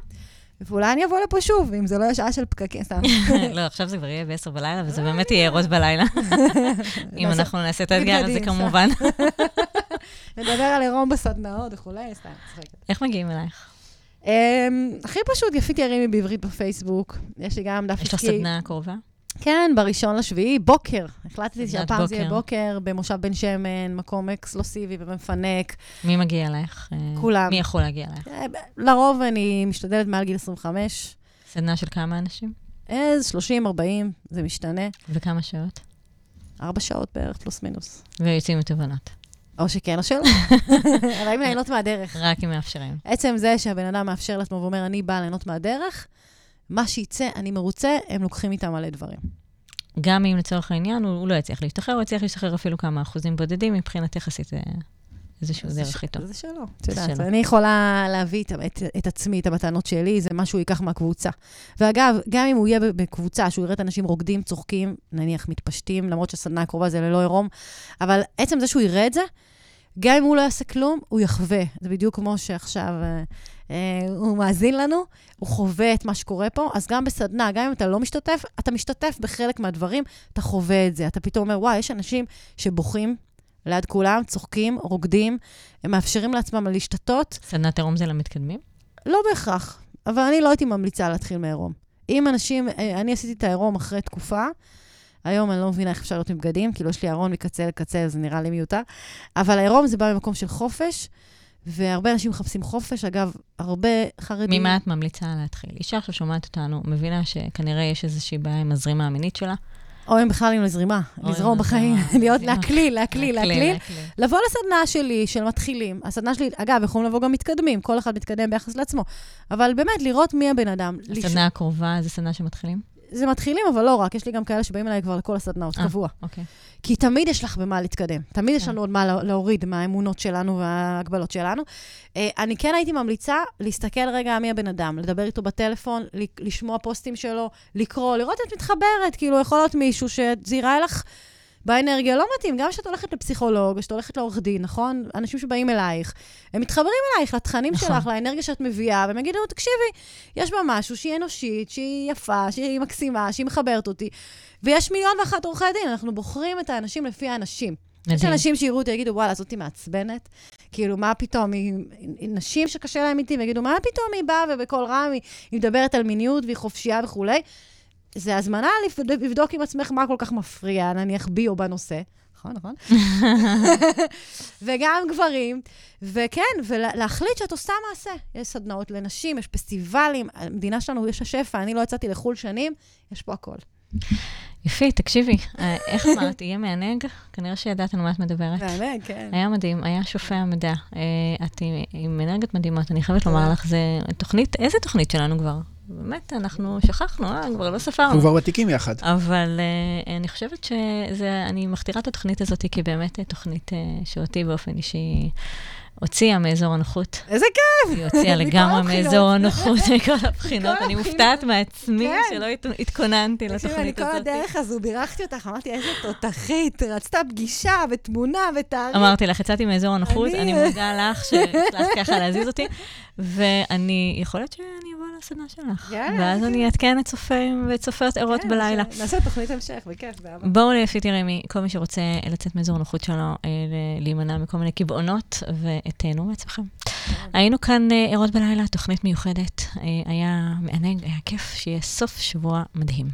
ואולי אני אבוא לפה שוב, אם זה לא יהיה שעה של פקקים, סתם. לא, עכשיו זה כבר יהיה ב-10 בלילה, וזה באמת יהיה ערות בלילה. אם אנחנו נעשה את האתגר הזה, כמובן. נדבר על עירום בסדנאות וכולי, סתם, צוחקת. איך מגיעים אלייך? אמ, הכי פשוט, יפית ירימי בעברית בפייסבוק. יש לי גם דף יש לך סדנה קרובה? כן, בראשון לשביעי, בוקר. החלטתי שהפעם זה יהיה בוקר. בוקר במושב בן שמן, מקום אקסקלוסיבי ומפנק. מי מגיע אלייך? אה, כולם. מי יכול להגיע אלייך? אה, לרוב אני משתדלת מעל גיל 25. סדנה של כמה אנשים? אז 30, 40, זה משתנה. וכמה שעות? ארבע שעות בערך, פלוס מינוס. ויוצאים מתובנות. או שכן או שלא. אבל אם ליהנות מהדרך. רק אם מאפשרים. עצם זה שהבן אדם מאפשר לעצמו ואומר, אני באה ליהנות מהדרך, מה שיצא, אני מרוצה, הם לוקחים איתם מלא דברים. גם אם לצורך העניין הוא הוא לא יצליח להשתחרר, הוא יצליח להשתחרר אפילו כמה אחוזים בודדים, מבחינת יחסית זה איזשהו דרך ש- איתו. זה שלו. את יודעת. אני יכולה להביא את, את, את עצמי, את המתנות שלי, זה מה שהוא ייקח מהקבוצה. ואגב, גם אם הוא יהיה בקבוצה, שהוא יראה את האנשים רוקדים, צוחקים, נניח מתפשטים, למרות שהסדנה הקרובה זה ללא עירום, אבל עצם זה שהוא יראה את זה, גם אם הוא לא יעשה כלום, הוא יחווה. זה בדיוק כמו שעכשיו אה, אה, הוא מאזין לנו, הוא חווה את מה שקורה פה, אז גם בסדנה, גם אם אתה לא משתתף, אתה משתתף בחלק מהדברים, אתה חווה את זה. אתה פתאום אומר, וואי, יש אנשים שבוכים ליד כולם, צוחקים, רוקדים, הם מאפשרים לעצמם להשתתות. סדנת עירום זה למתקדמים? לא בהכרח, אבל אני לא הייתי ממליצה להתחיל מעירום. אם אנשים, אה, אני עשיתי את העירום אחרי תקופה, היום אני לא מבינה איך אפשר להיות עם בגדים, כאילו יש לי ארון מקצה לקצה, זה נראה לי מיותר. אבל העירום זה בא ממקום של חופש, והרבה אנשים מחפשים חופש. אגב, הרבה חרדים... ממה את ממליצה להתחיל? אישה עכשיו שומעת אותנו, מבינה שכנראה יש איזושהי בעיה עם הזרימה המינית שלה. או הם בכלל עם לזרימה, לזרום בחיים, להיות. להקליל, להקליל, להקליל. לבוא לסדנה שלי, של מתחילים. הסדנה שלי, אגב, יכולים לבוא גם מתקדמים, כל אחד מתקדם ביחס לעצמו. אבל באמת, לראות מי הבן אדם. הסדנה הקרובה זה סדנה שמתחילים? זה מתחילים, אבל לא רק, יש לי גם כאלה שבאים אליי כבר לכל הסדנאות, אה. קבוע. אוקיי. כי תמיד יש לך במה להתקדם. תמיד יש כן. לנו עוד מה לה- להוריד מהאמונות שלנו וההגבלות שלנו. אה, אני כן הייתי ממליצה להסתכל רגע מי הבן אדם, לדבר איתו בטלפון, לשמוע פוסטים שלו, לקרוא, לראות את מתחברת. כאילו, יכול להיות מישהו שזה ייראה לך באנרגיה לא מתאים. גם כשאת הולכת לפסיכולוג, כשאת הולכת לעורך דין, נכון? אנשים שבאים אלייך, הם מתחברים אלייך, לתכנים נכון. שלך, לאנרגיה שאת מביאה, והם יגידו, תקשיבי, יש בה משהו שהיא אנושית, שהיא יפה, שהיא מקסימה, שהיא מחברת אותי. ויש מיליון ואחת עורכי דין, אנחנו בוחרים את האנשים לפי האנשים. יש מדהים. אנשים שיראו אותי, יגידו, וואלה, זאתי מעצבנת. כאילו, מה פתאום, היא, היא- נשים שקשה להם איתי, ויגידו, מה פתאום היא באה ובקול רם, היא, היא מדברת על מיניות והיא חופשייה וכולי. זה הזמנה לבדוק עם עצמך מה כל כך מפריע, נניח בי או בנושא. נכון, נכון. וגם גברים, וכן, ולהחליט שאת עושה מעשה. יש סדנאות לנשים, יש פסטיבלים, המדינה שלנו יש השפע, אני לא יצאתי לחו"ל שנים, יש פה הכל. יפי, תקשיבי, אה, איך אמרת, יהיה מענג? כנראה שידעת על מה את מדברת. מענג, כן. היה מדהים, היה שופע מדע. אה, את עם אנרגיות מדהימות, אני חייבת לומר לך, זה תוכנית, איזה תוכנית שלנו כבר? באמת, אנחנו שכחנו, אה? כבר לא ספרנו. אנחנו כבר ותיקים יחד. אבל uh, אני חושבת שאני מכתירה את התוכנית הזאת כבאמת תוכנית uh, שאותי באופן אישי הוציאה מאזור הנוחות. איזה כיף! היא הוציאה לגמרי מאזור הנוחות מכל הבחינות. אני מופתעת מעצמי כן. שלא התכוננתי לתוכנית הזאת. אני כל הדרך הזו בירכתי אותך, אמרתי, איזה תותחית, רצתה פגישה ותמונה ותאריך. אמרתי לך, יצאתי מאזור הנוחות, אני מודה לך שהצלחת ככה להזיז אותי, ואני, יכול להיות שאני אבוא לסדנה שלך. ואז אני אעדכן את צופים ואת צופיות ערות כן, בלילה. נעשה תוכנית המשך, בכיף, באהבה. בואו ליפית ירמי, כל מי שרוצה לצאת מאזור הנוחות שלו, אה, להימנע מכל מיני קיבעונות, ותהנו מעצמכם. היינו כאן אה, ערות בלילה, תוכנית מיוחדת. אה, היה מענג, היה כיף, שיהיה סוף שבוע מדהים.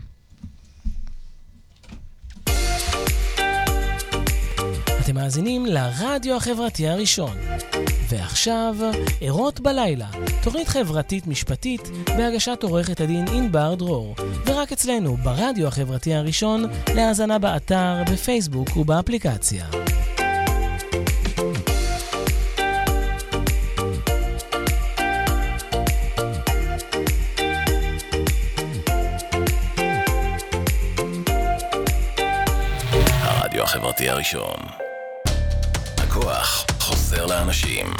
אתם מאזינים לרדיו החברתי הראשון. ועכשיו, ערות בלילה, תוכנית חברתית משפטית בהגשת עורכת הדין ענבר דרור, ורק אצלנו, ברדיו החברתי הראשון, להאזנה באתר, בפייסבוק ובאפליקציה. החברתי הראשון. הכוח חוזר לאנשים.